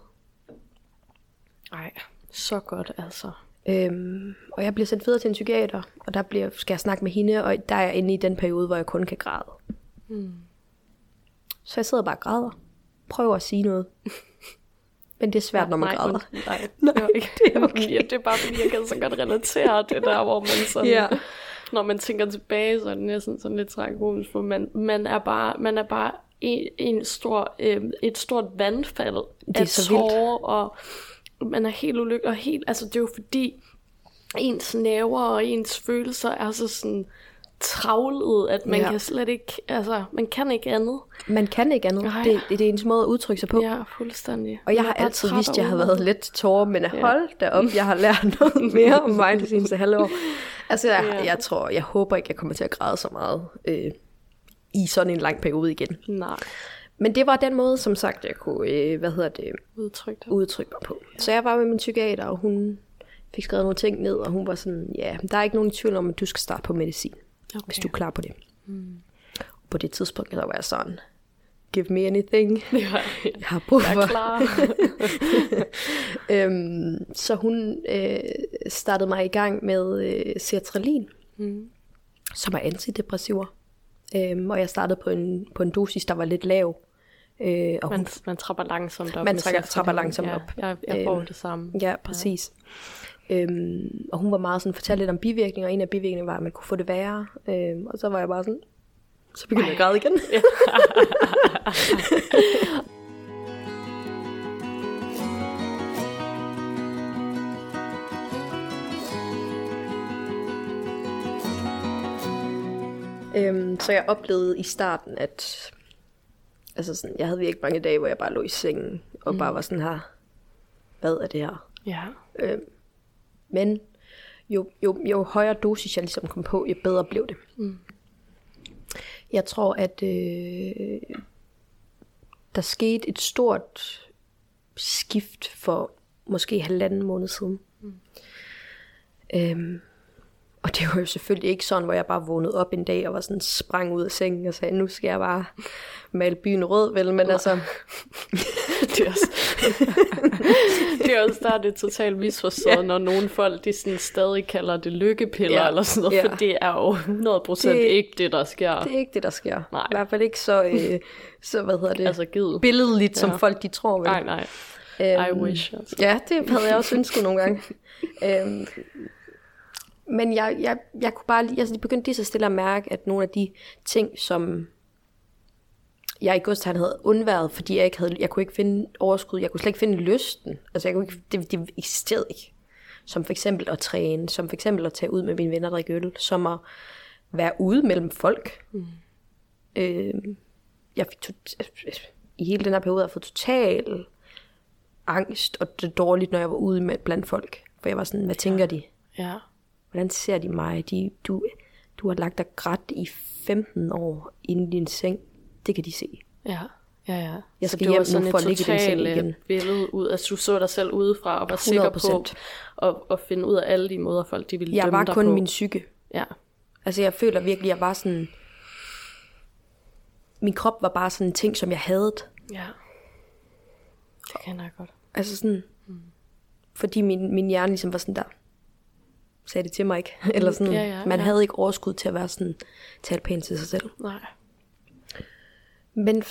Ej, så godt altså. Øhm, og jeg bliver sendt videre til en psykiater, og der bliver, skal jeg snakke med hende, og der er jeg inde i den periode, hvor jeg kun kan græde. Hmm. Så jeg sidder bare og græder. Prøver at sige noget. Men det er svært, når man nej, græder. Men, nej, Nej, det, var ikke, det er okay. Ja, det er bare fordi, jeg kan så godt relatere det der, hvor man sådan, Ja. når man tænker tilbage, så er det næsten sådan lidt tragisk, for man, man er bare, man er bare en, en stor, øh, et stort vandfald Det er af så vildt. og man er helt ulykkelig, og helt, altså det er jo fordi, ens nerver og ens følelser er så sådan travlet, at man Ja. kan slet ikke, altså man kan ikke andet. Man kan ikke andet. Det, det, det er ens måde at udtrykke sig på. Ja, fuldstændig. Og jeg Man har altid vidst, at jeg har været lidt tårer, men Ja. hold da op, jeg har lært noget mere om mig det seneste halve år. Altså, jeg, Ja. jeg tror, jeg håber ikke, jeg kommer til at græde så meget øh, i sådan en lang periode igen. Nej, Men det var den måde, som sagt, jeg kunne, øh, hvad hedder det, udtrykt. udtrykke mig på. Så jeg var med min psykiater, og hun fik skrevet nogle ting ned, og hun var sådan, ja, der er ikke nogen tvivl om, at du skal starte på medicin, okay. hvis du er klar på det. Mm. På det tidspunkt, der var jeg sådan, give me anything. Ja, Jeg har brug jeg for. er klar. Øhm, så hun øh, startede mig i gang med øh, sertralin, Mm. som er antidepressiver. Øhm, og jeg startede på en, på en dosis, der var lidt lav. Øh, og Man, hun, man trapper langsomt op. Man trækker- trapper langsomt ja, op. Jeg, jeg får Øhm, det samme. ja, præcis. Øhm, og hun var meget sådan, fortalte lidt om bivirkninger, og en af bivirkningerne var, at man kunne få det værre. Øhm, og så var jeg bare sådan, så begyndte jeg at græde igen. Øhm, så jeg oplevede i starten, at altså sådan, jeg havde virkelig mange dage, hvor jeg bare lå i sengen, og mm. bare var sådan her, hvad er det her? Ja. Øhm, men jo, jo, jo højere dosis jeg ligesom kom på, jo bedre blev det. Mm. Jeg tror, at øh, der skete et stort skift for måske halvanden måned siden. Mm. Øhm, og det var jo selvfølgelig ikke sådan, hvor jeg bare vågnede op en dag og var sådan sprang ud af sengen og sagde, nu skal jeg bare male byen rød, vel? Men altså, det, er også, det er også der, det er totalt misforstået, Ja. når nogle folk de sådan stadig kalder det lykkepiller Ja. eller sådan noget, Ja. for det er jo 100% Det- ikke det, der sker. det er ikke det, der sker. Nej. I hvert fald ikke så, øh, så hvad hedder det, Altså givet. billedligt, som Ja. folk de tror. Vel? Nej, nej. Øhm, I wish. Altså. Ja, det havde jeg også ønsket nogle gange. øhm, men jeg, jeg, jeg kunne bare lige, altså jeg begyndte lige så stille at mærke, at nogle af de ting, som jeg i godstiden havde undværet, fordi jeg ikke havde, jeg kunne ikke finde overskud, jeg kunne slet ikke finde lysten. Altså jeg kunne ikke, det, det eksisterede ikke. Som for eksempel at træne, som for eksempel at tage ud med mine venner og drikke øl, som at være ude mellem folk. Mm. Øh, jeg fik tot, i hele den her periode har jeg fået total angst og det dårligt, når jeg var ude med blandt folk. For jeg var sådan, hvad tænker de? Ja. Hvordan ser de mig? De, du, du har lagt dig grædt i 15 år inde i din seng. Det kan de se. Ja, ja, ja. Jeg Så skal det var hjem sådan nu for at ligge i den seng totalt, øh, igen. billede ud, altså du så dig selv udefra og var sikker på 100%. at, at finde ud af alle de måder, folk de ville Jeg dømme var dig kun på. min psyke. Ja, Altså jeg føler virkelig, jeg var sådan... Min krop var bare sådan en ting, som jeg havde. ja. Det kender jeg godt. Altså sådan... Fordi min, min hjerne ligesom var sådan der. Sagde det til mig ikke. Eller sådan, Ja, ja, man ja. havde ikke overskud til at være sådan, tale pænt til sig selv. Nej. Men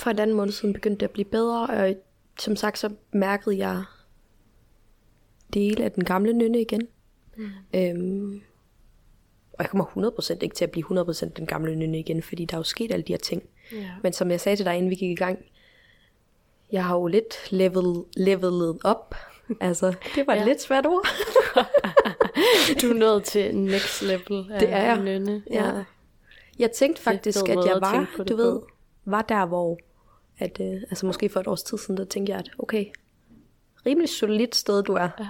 for et andet måned siden begyndte det at blive bedre, og som sagt, så mærkede jeg dele af den gamle nynne igen. Mm. Øhm, og jeg kommer 100% ikke til at blive 100% den gamle nynne igen, fordi der er jo sket alle de her ting. Ja. Men som jeg sagde til dig, inden vi gik i gang, jeg har jo lidt level, levelet op. Altså, det var et Ja. lidt svært ord. Du er nået til next level af Det er jeg. nynne. Ja. Jeg tænkte faktisk, at jeg at var, det du ved, var der, hvor, at, øh, altså måske for et års tid siden, der tænkte jeg, at okay, rimelig solidt sted, du er. ja.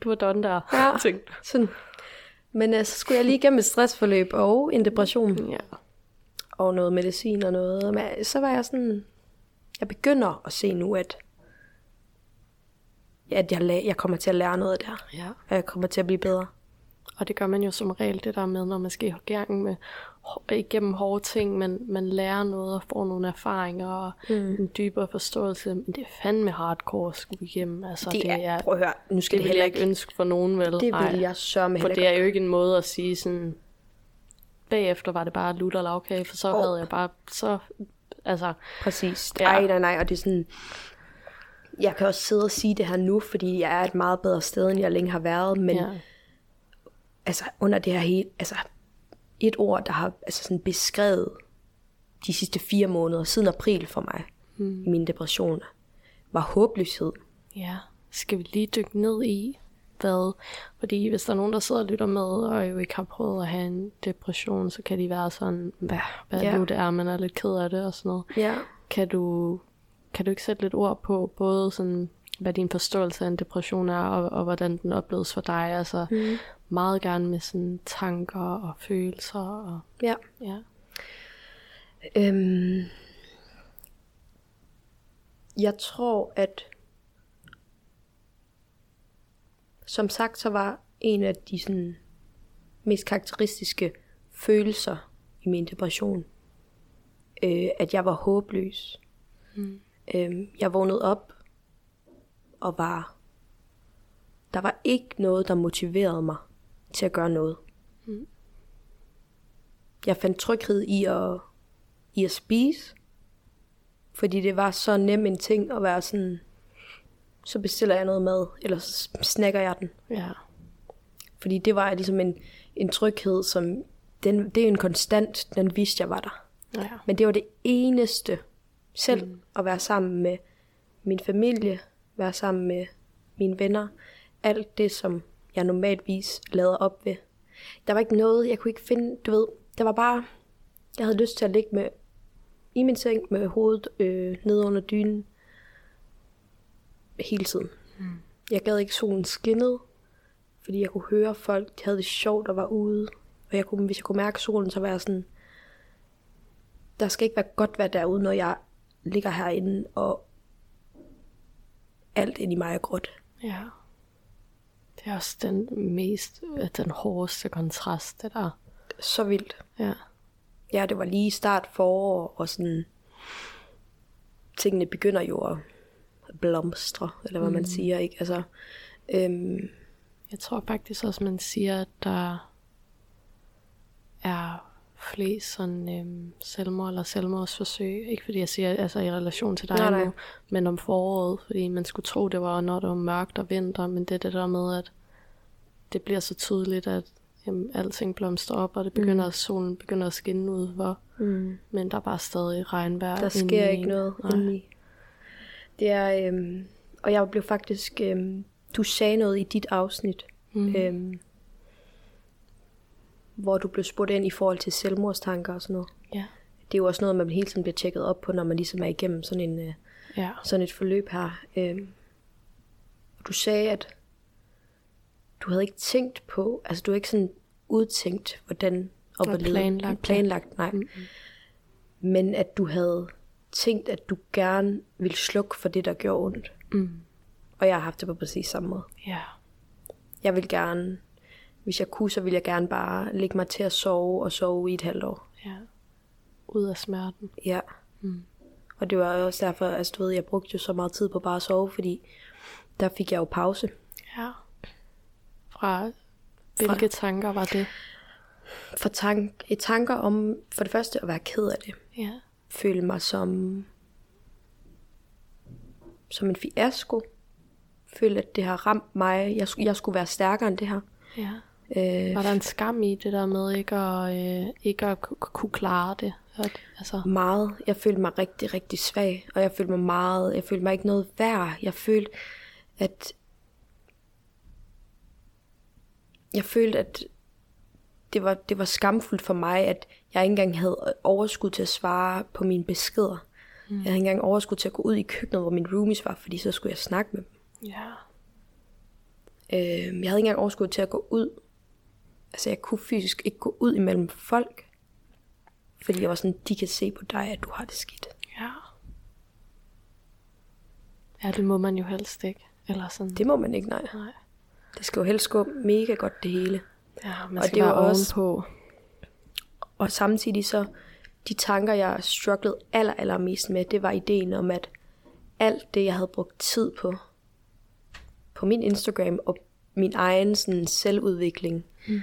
Du var done der, Ja. tænkte. Sådan. Men øh, så skulle jeg lige igennem et stressforløb og en depression Ja. og noget medicin og noget. Men så var jeg sådan, jeg begynder at se nu, at, at jeg, jeg kommer til at lære noget af det her. ja. Og jeg kommer til at blive bedre. Og det gør man jo som regel det der med, når man skal i gang med igennem hårde ting, man, man lærer noget og får nogle erfaringer og mm. en dybere forståelse. Men det er fandme hardcore at skulle igennem. Altså, Det er, prøv at høre, nu skal det det, heller ikke, ønske for nogen, vel? det vil jeg sørge med For det er jo ikke en måde at sige sådan, bagefter var det bare lutter og lavkage, for så oh. havde jeg bare, så, altså, Præcis. Ja. Ej, nej, nej, og det er sådan... Jeg kan også sidde og sige det her nu, fordi jeg er et meget bedre sted, end jeg længe har været, men ja. altså under det her helt, altså et ord, der har altså sådan beskrevet de sidste fire måneder, siden april for mig, mm. i mine depressioner, var håbløshed. ja, skal vi lige dykke ned i, hvad, fordi hvis der er nogen, der sidder og lytter med, og jo ikke har prøvet at have en depression, så kan de være sådan, hvad, hvad ja. nu det er, man er lidt ked af det og sådan noget. Ja. Kan du, kan du ikke sætte lidt ord på, både sådan, hvad din forståelse af en depression er, og, og hvordan den opleves for dig, altså mm. meget gerne med sådan tanker og følelser, og Ja. ja. Øhm, jeg tror, at som sagt, så var en af de sådan, mest karakteristiske følelser i min depression, øh, at jeg var håbløs. Mm. Øhm, jeg vågnede op og var... Der var ikke noget, der motiverede mig til at gøre noget. Mm. Jeg fandt tryghed i at, i at spise, fordi det var så nem en ting at være sådan, så bestiller jeg noget mad, eller så snakker jeg den. Ja. Fordi det var ligesom en, en tryghed, som, den, det er en konstant, den vidste jeg var der. Ja. Men det var det eneste, selv mm. at være sammen med min familie, være sammen med mine venner, alt det, som jeg normalvis lader op ved. Der var ikke noget, jeg kunne ikke finde, du ved, der var bare, jeg havde lyst til at ligge med, i min seng med hovedet øh, nede under dynen, hele tiden. Mm. Jeg gad ikke solen skinnede, fordi jeg kunne høre folk, de havde det sjovt og var ude. Og jeg kunne, hvis jeg kunne mærke solen, så var jeg sådan, der skal ikke være godt vejr derude, når jeg ligger herinde, og alt ind i mig er gråt. Ja. Det er også den mest, øh, den hårdeste kontrast, det der. Så vildt. Ja. Ja, det var lige start forår, og sådan, tingene begynder jo at blomstre, eller hvad mm. man siger, ikke? Altså, øhm, Jeg tror faktisk også, man siger, at der er flest sådan øhm, selvmord eller selvmordsforsøg. Ikke fordi jeg siger altså i relation til dig Nej, nej, nu, men om foråret. Fordi man skulle tro, det var, når det var mørkt og vinter. Men det er det der med, at det bliver så tydeligt, at jamen, alting blomstrer op, og det begynder, mm. solen begynder at skinne ud hvor. mm, Men der er bare stadig regnvejr. der sker ikke en. noget Nej. indeni. Det er, øhm, og jeg blev faktisk, øhm, du sagde noget i dit afsnit, Mm. øhm, hvor du blev spurgt ind i forhold til selvmordstanker og sådan noget. Ja. Det er jo også noget, man hele tiden bliver tjekket op på, når man ligesom er igennem sådan, en, øh, ja. sådan et forløb her. Og du sagde, at du havde ikke tænkt på, altså du havde ikke sådan udtænkt, hvordan og hvorledes- planlagt planlagt nej. Mm-hmm. Men at du havde tænkt, at du gerne ville slukke for det, der gjorde ondt. Mm. Og jeg har haft det på præcis samme måde. Ja. Jeg vil gerne, hvis jeg kunne, så ville jeg gerne bare lægge mig til at sove og sove i et halvt år. Ja. Ud af smerten. Ja. Mm. Og det var også derfor, altså du ved, jeg brugte jo så meget tid på bare at sove, fordi der fik jeg jo pause. Ja. Fra hvilke tanker var det? For tank, et tanker om for det første at være ked af det. Ja. Føle mig som, som en fiasko. Føle, at det har ramt mig. Jeg, jeg skulle være stærkere end det her. ja. Øh, Var der en skam i det der med ikke at, øh, ikke at ku- kunne klare det? Altså, meget. Jeg følte mig rigtig, rigtig svag, og jeg følte mig meget, jeg følte mig ikke noget værd. Jeg følte, at jeg følte, at det var, det var skamfuldt for mig, at jeg ikke engang havde overskud til at svare på mine beskeder. Mm. Jeg havde ikke engang overskud til at gå ud i køkkenet, hvor mine roomies var, fordi så skulle jeg snakke med dem. ja. Øh, jeg havde ikke engang overskud til at gå ud. Altså, jeg kunne fysisk ikke gå ud imellem folk. Fordi jeg var sådan, de kan se på dig, at du har det skidt. Ja. Ja, det må man jo helst ikke. Eller sådan. Det må man ikke, nej. Nej. Det skal jo helst gå mega godt det hele. Ja, man Og skal det var være også- ovenpå. Og samtidig så, de tanker, jeg strugglede aller, aller mest med, det var ideen om, at alt det, jeg havde brugt tid på, på min Instagram og min egen sådan, selvudvikling, mm.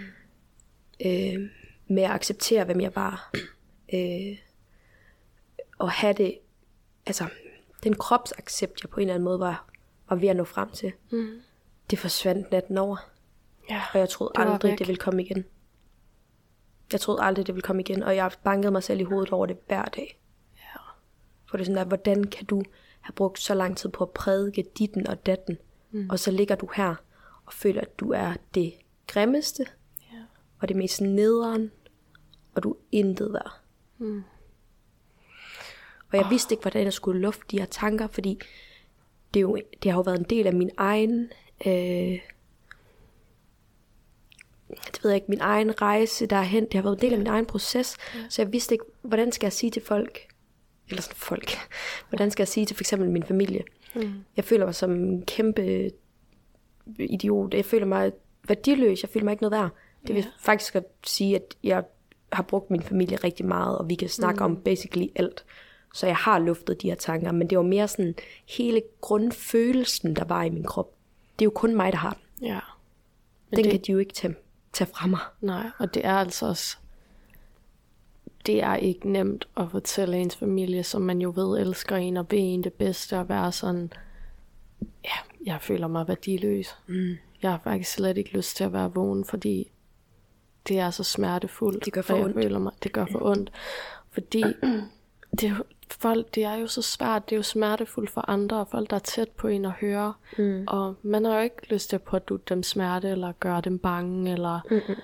Øh, med at acceptere, hvem jeg var, øh, og have det, altså, den kropsaccept, jeg på en eller anden måde var, var ved at nå frem til, Mm. det forsvandt natten over. Ja, Og jeg troede det aldrig, væk. det ville komme igen. Jeg troede aldrig, det ville komme igen, og jeg bankede mig selv i hovedet over det hver dag. Ja. For det er sådan der, hvordan kan du have brugt så lang tid på at prædike ditten og datten, mm. og så ligger du her og føler, at du er det grimmeste. Og det mest nederen, og du er intet værd. Mm. Og jeg vidste ikke, hvordan jeg skulle lufte de her tanker, fordi det, er jo, det har jo været en del af min egen, øh, det ved jeg ikke, min egen rejse derhen. Det har været en del af min egen proces, ja. så jeg vidste ikke, hvordan skal jeg sige til folk, eller sådan folk, hvordan skal jeg sige til for eksempel min familie. Mm. Jeg føler mig som en kæmpe idiot. Jeg føler mig værdiløs. Jeg føler mig ikke noget værd. Det vil Ja. faktisk at sige, at jeg har brugt min familie rigtig meget, og vi kan snakke mm. om basically alt. Så jeg har luftet de her tanker, men det var mere sådan hele grundfølelsen, der var i min krop. Det er jo kun mig, der har den. Ja. Men Den det, kan de jo ikke tage, tage fra mig. Nej, og det er altså også... Det er ikke nemt at fortælle ens familie, som man jo ved elsker en og vil en det bedste, at være sådan... Ja, jeg føler mig værdiløs. Mm. Jeg har faktisk slet ikke lyst til at være vågen, fordi det er så smertefuldt. Det gør for ondt. Føler mig, det gør for ondt. Fordi det, folk, det er jo så svært. Det er jo smertefuldt for andre, og folk, der er tæt på en at høre. Mm. Og man har jo ikke lyst til at pådutte dem smerte, eller gøre dem bange, eller Mm-mm.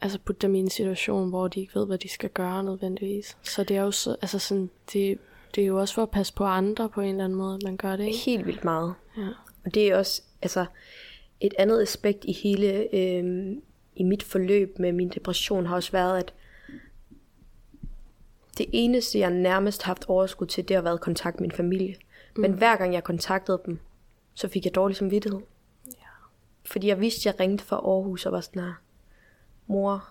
altså putte dem i en situation, hvor de ikke ved, hvad de skal gøre nødvendigvis. Så det er jo så, altså sådan, det, det er jo også for at passe på andre på en eller anden måde, at man gør det, ikke? Helt vildt meget. Ja. Og det er også altså, et andet aspekt i hele øh, i mit forløb med min depression har også været, at det eneste, jeg nærmest har haft overskud til, det har været kontakt med min familie. Mm. Men hver gang jeg kontaktede dem, så fik jeg dårlig samvittighed. Ja. Fordi jeg vidste, jeg ringte fra Aarhus og var sådan her, mor,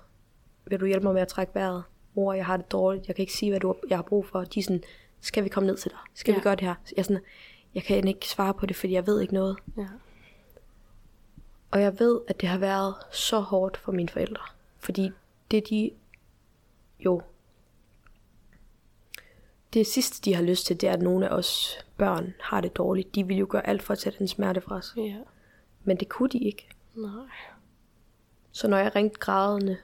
vil du hjælpe mig med at trække vejret? Mor, jeg har det dårligt, jeg kan ikke sige, hvad du, jeg har brug for. De er sådan, skal vi komme ned til dig? Skal Ja. vi gøre det her? Jeg sådan, jeg kan ikke svare på det, fordi jeg ved ikke noget. Ja. Og jeg ved, at det har været så hårdt for mine forældre. Fordi det de jo... Det sidste, de har lyst til, det er, at nogle af os børn har det dårligt. De vil jo gøre alt for at tage den smerte fra os. ja. Men det kunne de ikke. Nej. Så når jeg ringte grædende,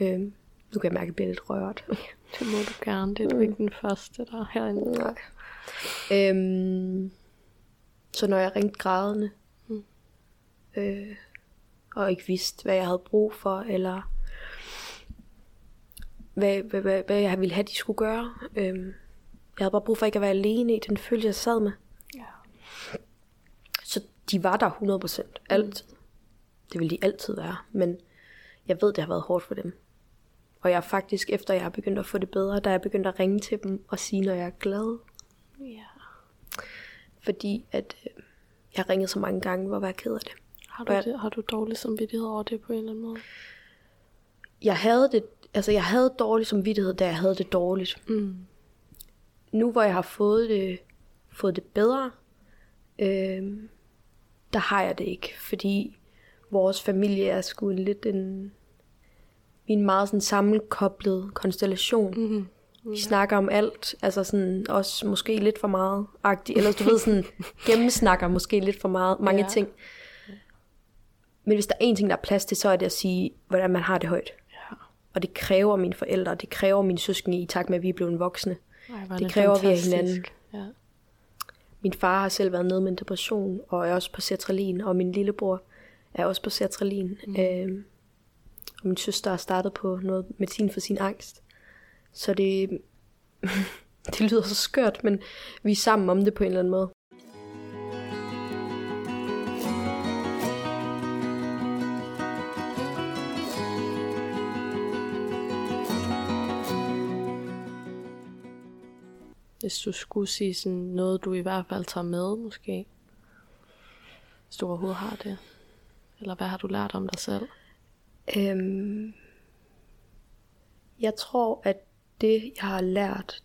øh, nu kan jeg mærke, at jeg bliver lidt rørt. Det må du gerne. Det er du ikke den første, der er herinde. Nej. Øhm, så når jeg ringte grædende, Mm. øh, og ikke vidste, hvad jeg havde brug for, eller hvad, hvad, hvad, hvad jeg ville have, de skulle gøre. Øhm, jeg havde bare brug for ikke at være alene i den følelse, jeg sad med. Ja. Så de var der 100% altid. Det vil de altid være. Men jeg ved, det har været hårdt for dem. Og jeg er faktisk, efter jeg har begyndt at få det bedre, der er jeg begyndt at ringe til dem og sige, når jeg er glad. ja. Fordi at øh, jeg ringet så mange gange, hvor jeg er ked af det. Har, du det, har du dårlig samvittighed over det på en eller anden måde? Jeg havde det, altså jeg havde dårlig samvittighed, da jeg havde det dårligt. Mm. Nu hvor jeg har fået det, fået det bedre, øh, der har jeg det ikke. Fordi vores familie er sgu en lidt en, en meget sådan sammenkoblet konstellation. Mm-hmm. Vi snakker om alt, altså sådan også måske lidt for meget agtigt, eller du ved sådan, gennemsnakker måske lidt for meget, mange ja. ting. Men hvis der er en ting, der er plads til, så er det at sige, hvordan man har det højt. Ja. Og det kræver mine forældre, det kræver mine søskende i takt med, at vi er blevet voksne. Ej, Det kræver vi af fantastisk. hinanden. Ja. Min far har selv været nede med en depression, og er også på sertralin, og min lillebror er også på sertralin. Mm. Øhm, og min søster har startet på noget medicin for sin angst. Så det, det lyder så skørt, men vi er sammen om det på en eller anden måde. Hvis du skulle sige sådan noget, du i hvert fald tager med, måske. Hvis du overhovedet har det. Eller hvad har du lært om dig selv? Øhm, jeg tror, at det, jeg har lært,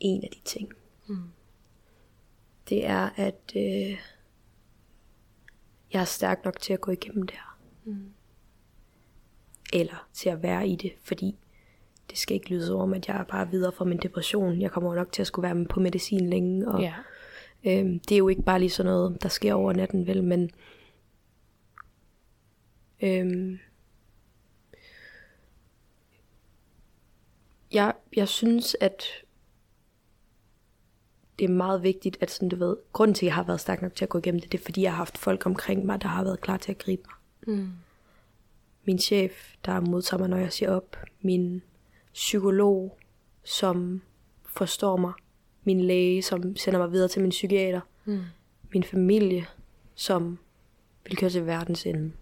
en af de ting, Mm. det er, at øh, jeg er stærk nok til at gå igennem det her. Mm. Eller til at være i det, fordi det skal ikke lyde som om, at jeg er bare videre fra min depression. Jeg kommer nok til at skulle være på medicin længe, og Ja. Øhm, det er jo ikke bare lige sådan noget, der sker over natten, vel, men øhm, jeg, jeg synes, at det er meget vigtigt, at sådan, du ved, grunden til, at jeg har været stærk nok til at gå igennem det, det er, fordi jeg har haft folk omkring mig, der har været klar til at gribe mig. Mm. Min chef, der modtager mig, når jeg siger op. Min psykolog, som forstår mig. Min læge, som sender mig videre til min psykiater. Mm. Min familie, som vil køre til verdens ende.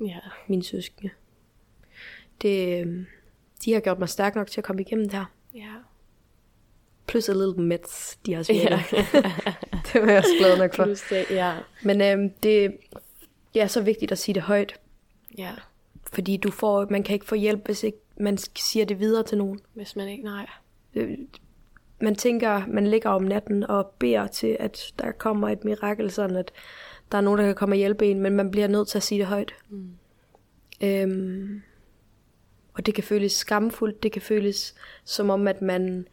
Ja. Mine søskende. Det, øhm, de har gjort mig stærk nok til at komme igennem det her. Ja. Plus a little meds, de har spillet. Ja. det var jeg også glad nok for. Plus det, ja. Men øhm, det, det er så vigtigt at sige det højt. Ja. Fordi du får, man kan ikke få hjælp, hvis ikke man siger det videre til nogen. Hvis man ikke, nej. Øh, man tænker, man ligger om natten og beder til, at der kommer et mirakel, sådan at der er nogen, der kan komme og hjælpe en, men man bliver nødt til at sige det højt. Mm. Øhm, og det kan føles skamfuldt, det kan føles som om, at man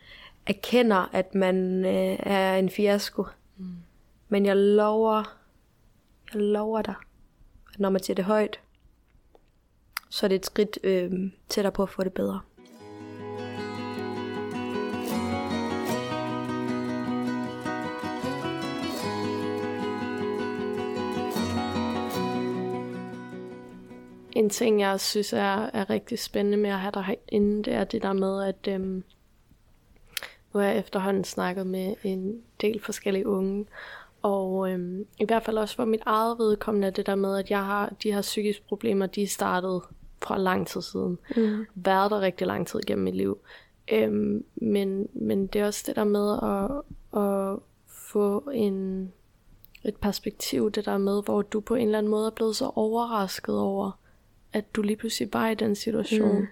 erkender, at man øh, er en fiasko. Mm. Men jeg lover, jeg lover dig, at når man siger det højt, så er det et skridt øh, tættere på at få det bedre. En ting, jeg synes er, er rigtig spændende med at have dig herinde, det er det der med, at øhm, nu har jeg efterhånden snakket med en del forskellige unge, og øhm, i hvert fald også for mit eget vedkommende er det der med, at jeg har de her psykiske problemer, de er startet fra lang tid siden. Mm. Været der rigtig lang tid gennem mit liv. Øhm, men, men det er også det der med at, at få en, et perspektiv, det der med, hvor du på en eller anden måde er blevet så overrasket over, at du lige pludselig var i den situation. Mm.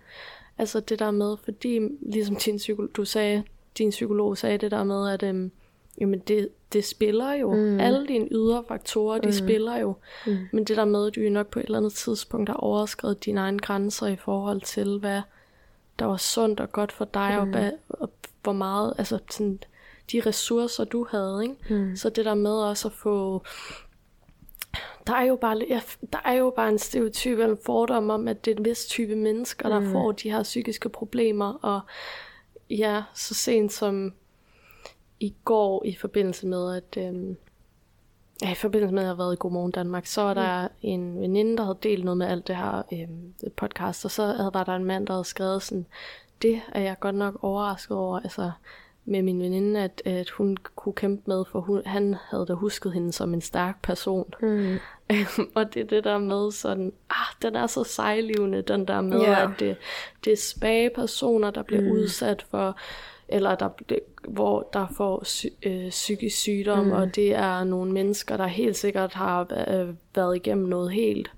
Altså det der med, fordi ligesom din psykolog, du sagde, din psykolog sagde det der med, at øhm, jamen det, det spiller jo. Mm. Alle dine ydre faktorer, de Mm. spiller jo. Mm. Men det der med, at du nok på et eller andet tidspunkt har overskrevet dine egne grænser i forhold til, hvad der var sundt og godt for dig, mm. og, hvad, og hvor meget, altså sådan, de ressourcer, du havde, ikke? Mm. Så det der med også at få... Der er jo bare, ja, der er jo bare en stereotyp eller en fordom om, at det er en vis type mennesker, der Mm. får de her psykiske problemer. Og ja, så sent som i går i forbindelse med, at... Øhm, ja, i forbindelse med, at jeg har været i Godmorgen Danmark, så var der en veninde, der havde delt noget med alt det her øhm, podcast, og så havde, var der en mand, der havde skrevet sådan, det er jeg godt nok overrasket over, altså med min veninde, at, at hun kunne kæmpe med, for hun, han havde da husket hende som en stærk person. Mm. og det er det der med sådan, ah, den er så sejlivende, den der med, Ja. at det, det er svage personer, der bliver Mm. mm. udsat for, eller der, hvor der får øh, psykisk sygdom, Mm. og det er nogle mennesker, der helt sikkert har øh, været igennem noget helt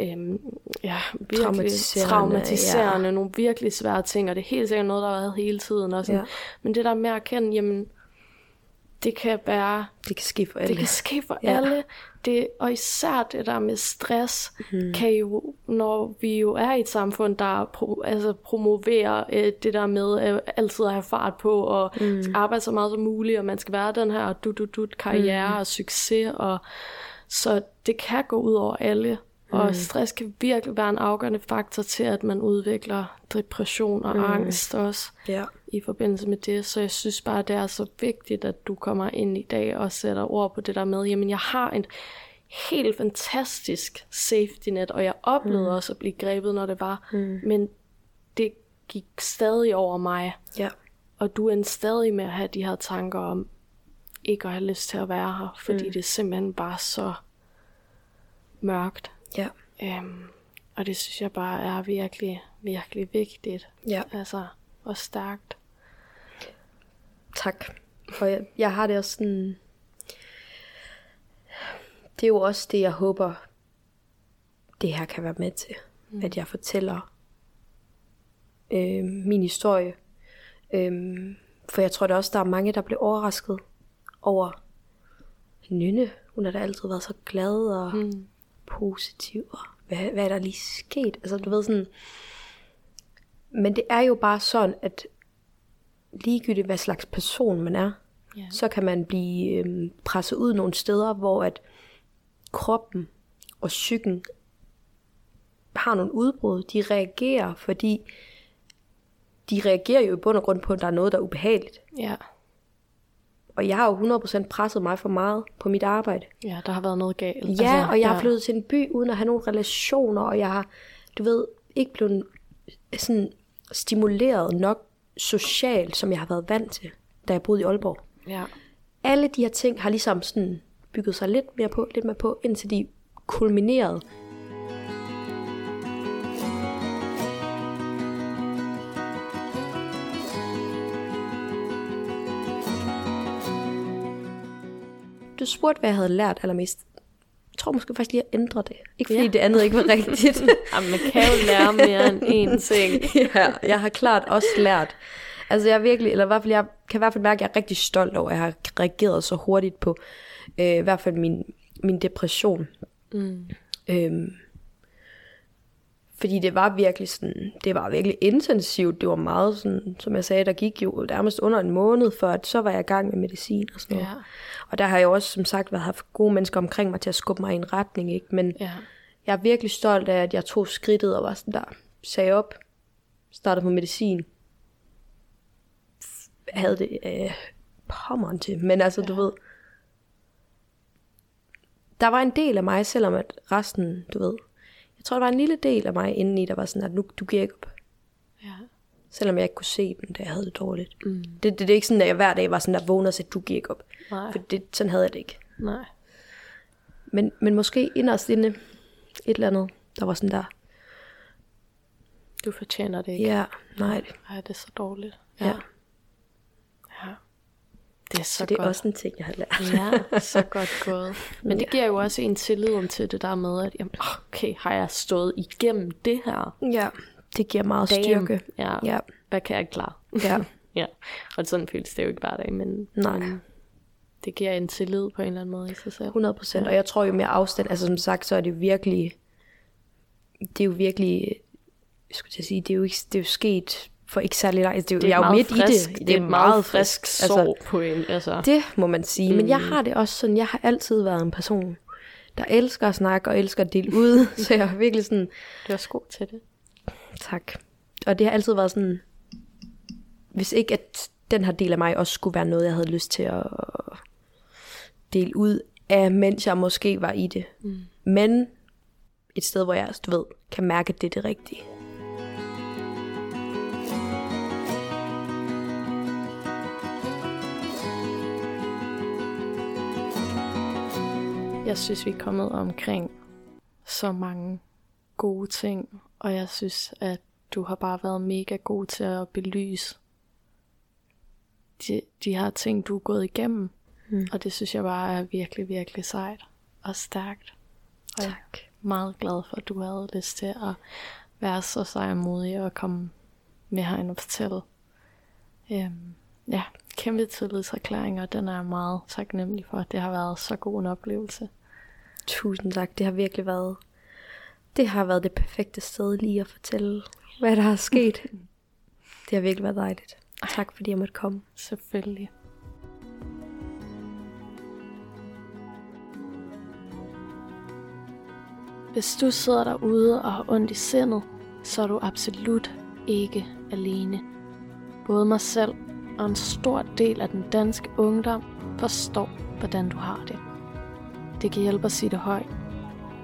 øhm, ja, virkelig Traumatiserende, traumatiserende ja. nogle virkelig svære ting, og det er helt sikkert noget, der har været hele tiden. Og sådan. Ja. Men det der med at erkende, jamen, det kan være Det kan ske for Det alle. kan ske for ja. alle. Det, og især det der med stress, mm. kan jo, når vi jo er i et samfund, der pro, altså promoverer øh, det der med øh, altid at have fart på, og mm. arbejde så meget som muligt, og man skal være den her du du du karriere mm. og succes, og så det kan gå ud over alle. Og stress kan virkelig være en afgørende faktor til, at man udvikler depression og mm. angst også Ja. i forbindelse med det, så jeg synes bare, det er så vigtigt, at du kommer ind i dag og sætter ord på det der med, jamen jeg har en helt fantastisk safety net, og jeg oplevede mm. også at blive grebet, når det var, mm. men det gik stadig over mig, Ja. og du endte stadig med at have de her tanker om ikke at have lyst til at være her, fordi mm. det er simpelthen bare så mørkt. Ja. Øhm, og det synes jeg bare er virkelig, virkelig vigtigt. Ja. Altså, og stærkt. Tak. Og jeg, jeg har det også sådan... Det er jo også det, jeg håber, det her kan være med til. Mm. At jeg fortæller øh, min historie. Øh, for jeg tror da også, der er mange, der bliver overrasket over Nynne. Hun har da altid været så glad og mm. Positiv. Og hvad, hvad er der lige sket? Altså, du ved sådan... Men det er jo bare sådan, at ligegyldigt hvad slags person man er, Ja. så kan man blive øhm, presset ud nogle steder, hvor at kroppen og psyken har nogle udbrud. De reagerer, fordi de reagerer jo i bund og grund på, at der er noget, der er ubehageligt. Ja. Og jeg har jo 100% presset mig for meget på mit arbejde. Ja, der har været noget galt. Ja, altså, og jeg har flyttet til en by uden at have nogle relationer, og jeg har, du ved, ikke blevet sådan stimuleret nok socialt, som jeg har været vant til, da jeg boede i Aalborg. Ja. Alle de her ting har ligesom sådan bygget sig lidt mere på, lidt mere på, indtil de kulminerede. Du spurgte, hvad jeg havde lært allermest. Jeg tror måske faktisk lige at ændre det. Ikke fordi Ja. det andet ikke var rigtigt. Jamen, man kan jo lære mere end én ting. ja, jeg har klart også lært. Altså jeg er virkelig, eller i hvert fald, jeg kan i hvert fald mærke, at jeg er rigtig stolt over, at jeg har reageret så hurtigt på, øh, i hvert fald min, min depression. Mm. Øhm, fordi det var virkelig sådan, det var virkelig intensivt. Det var meget sådan, som jeg sagde, der gik jo nærmest under en måned, for at så var jeg i gang med medicin og sådan noget. Ja. Og der har jeg også, som sagt, været haft gode mennesker omkring mig til at skubbe mig i en retning, ikke? Men Ja. jeg er virkelig stolt af, at jeg tog skridtet og var sådan der, sagde op, startede på medicin, havde det øh, pommeren til, men altså, ja. du ved, der var en del af mig, selvom at resten, du ved, jeg tror, der var en lille del af mig indeni, der var sådan, at nu, du giver ikke op. Ja. Selvom jeg ikke kunne se dem, da jeg havde det dårligt. Mm. Det, det, det, er ikke sådan, at jeg hver dag var sådan, der vågner og sagde, du giver ikke op. Nej. For det, sådan havde jeg det ikke. Nej. Men, men måske inderst inde et eller andet, der var sådan der, Du fortjener det ikke. ja, nej, Ej, det er så dårligt. ja. ja. Det er så, Så det er godt. også en ting, jeg har lært. Ja, så godt gået. Men det giver jo også en tillid til det der med, at jamen, okay, har jeg stået igennem det her? Ja, det giver meget Damn. styrke. Ja. Ja. Hvad kan jeg klare? Ja. ja. Og sådan føles det jo ikke hver dag, men, Nej. men det giver en tillid på en eller anden måde i sig selv. 100 procent. Og jeg tror jo mere afstand, altså som sagt, så er det virkelig, det er jo virkelig, jeg skulle til at sige, det er jo, ikke, det er jo sket for ikke særlig lang det er, jo- Det er jeg er jo midt frisk, i det. Det er et meget frisk sorg på en. Altså. Det må man sige. Men jeg har det også sådan, jeg har altid været en person, der elsker at snakke og elsker at dele ud. så jeg er virkelig sådan, Du er også god til det. tak. Og det har altid været sådan, hvis ikke at den her del af mig også skulle være noget, jeg havde lyst til at dele ud af, mens jeg måske var i det. Mm. Men et sted, hvor jeg, du ved, kan mærke, at det er det rigtige. Jeg synes, vi er kommet omkring så mange gode ting, og jeg synes, at du har bare været mega god til at belyse de, de her ting, du er gået igennem. Mm. Og det synes jeg bare er virkelig, virkelig sejt og stærkt. Og jeg er meget glad for, at du havde lyst til at være så sej og modig og komme med herind og fortælle. Øhm, Ja, kæmpe tillidserklæring, og den er jeg meget taknemmelig for. Det har været så god en oplevelse. Tusind tak. Det har virkelig været det har været det perfekte sted lige at fortælle, hvad der er sket. det har virkelig været dejligt. Tak fordi jeg måtte komme. Selvfølgelig. Hvis du sidder derude og har ondt i sindet, så er du absolut ikke alene. Både mig selv og en stor del af den danske ungdom forstår, hvordan du har det. Det kan hjælpe at sige det højt.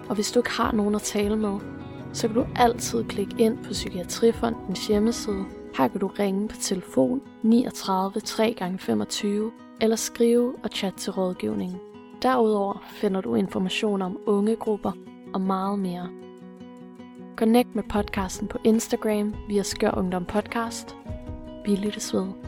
Og hvis du ikke har nogen at tale med, så kan du altid klikke ind på Psykiatrifondens hjemmeside. Her kan du ringe på telefon 39 3x25 eller skrive og chatte til rådgivningen. Derudover finder du information om ungegrupper og meget mere. Connect med podcasten på Instagram via Skør Ungdom Podcast. Vi lyttes ved.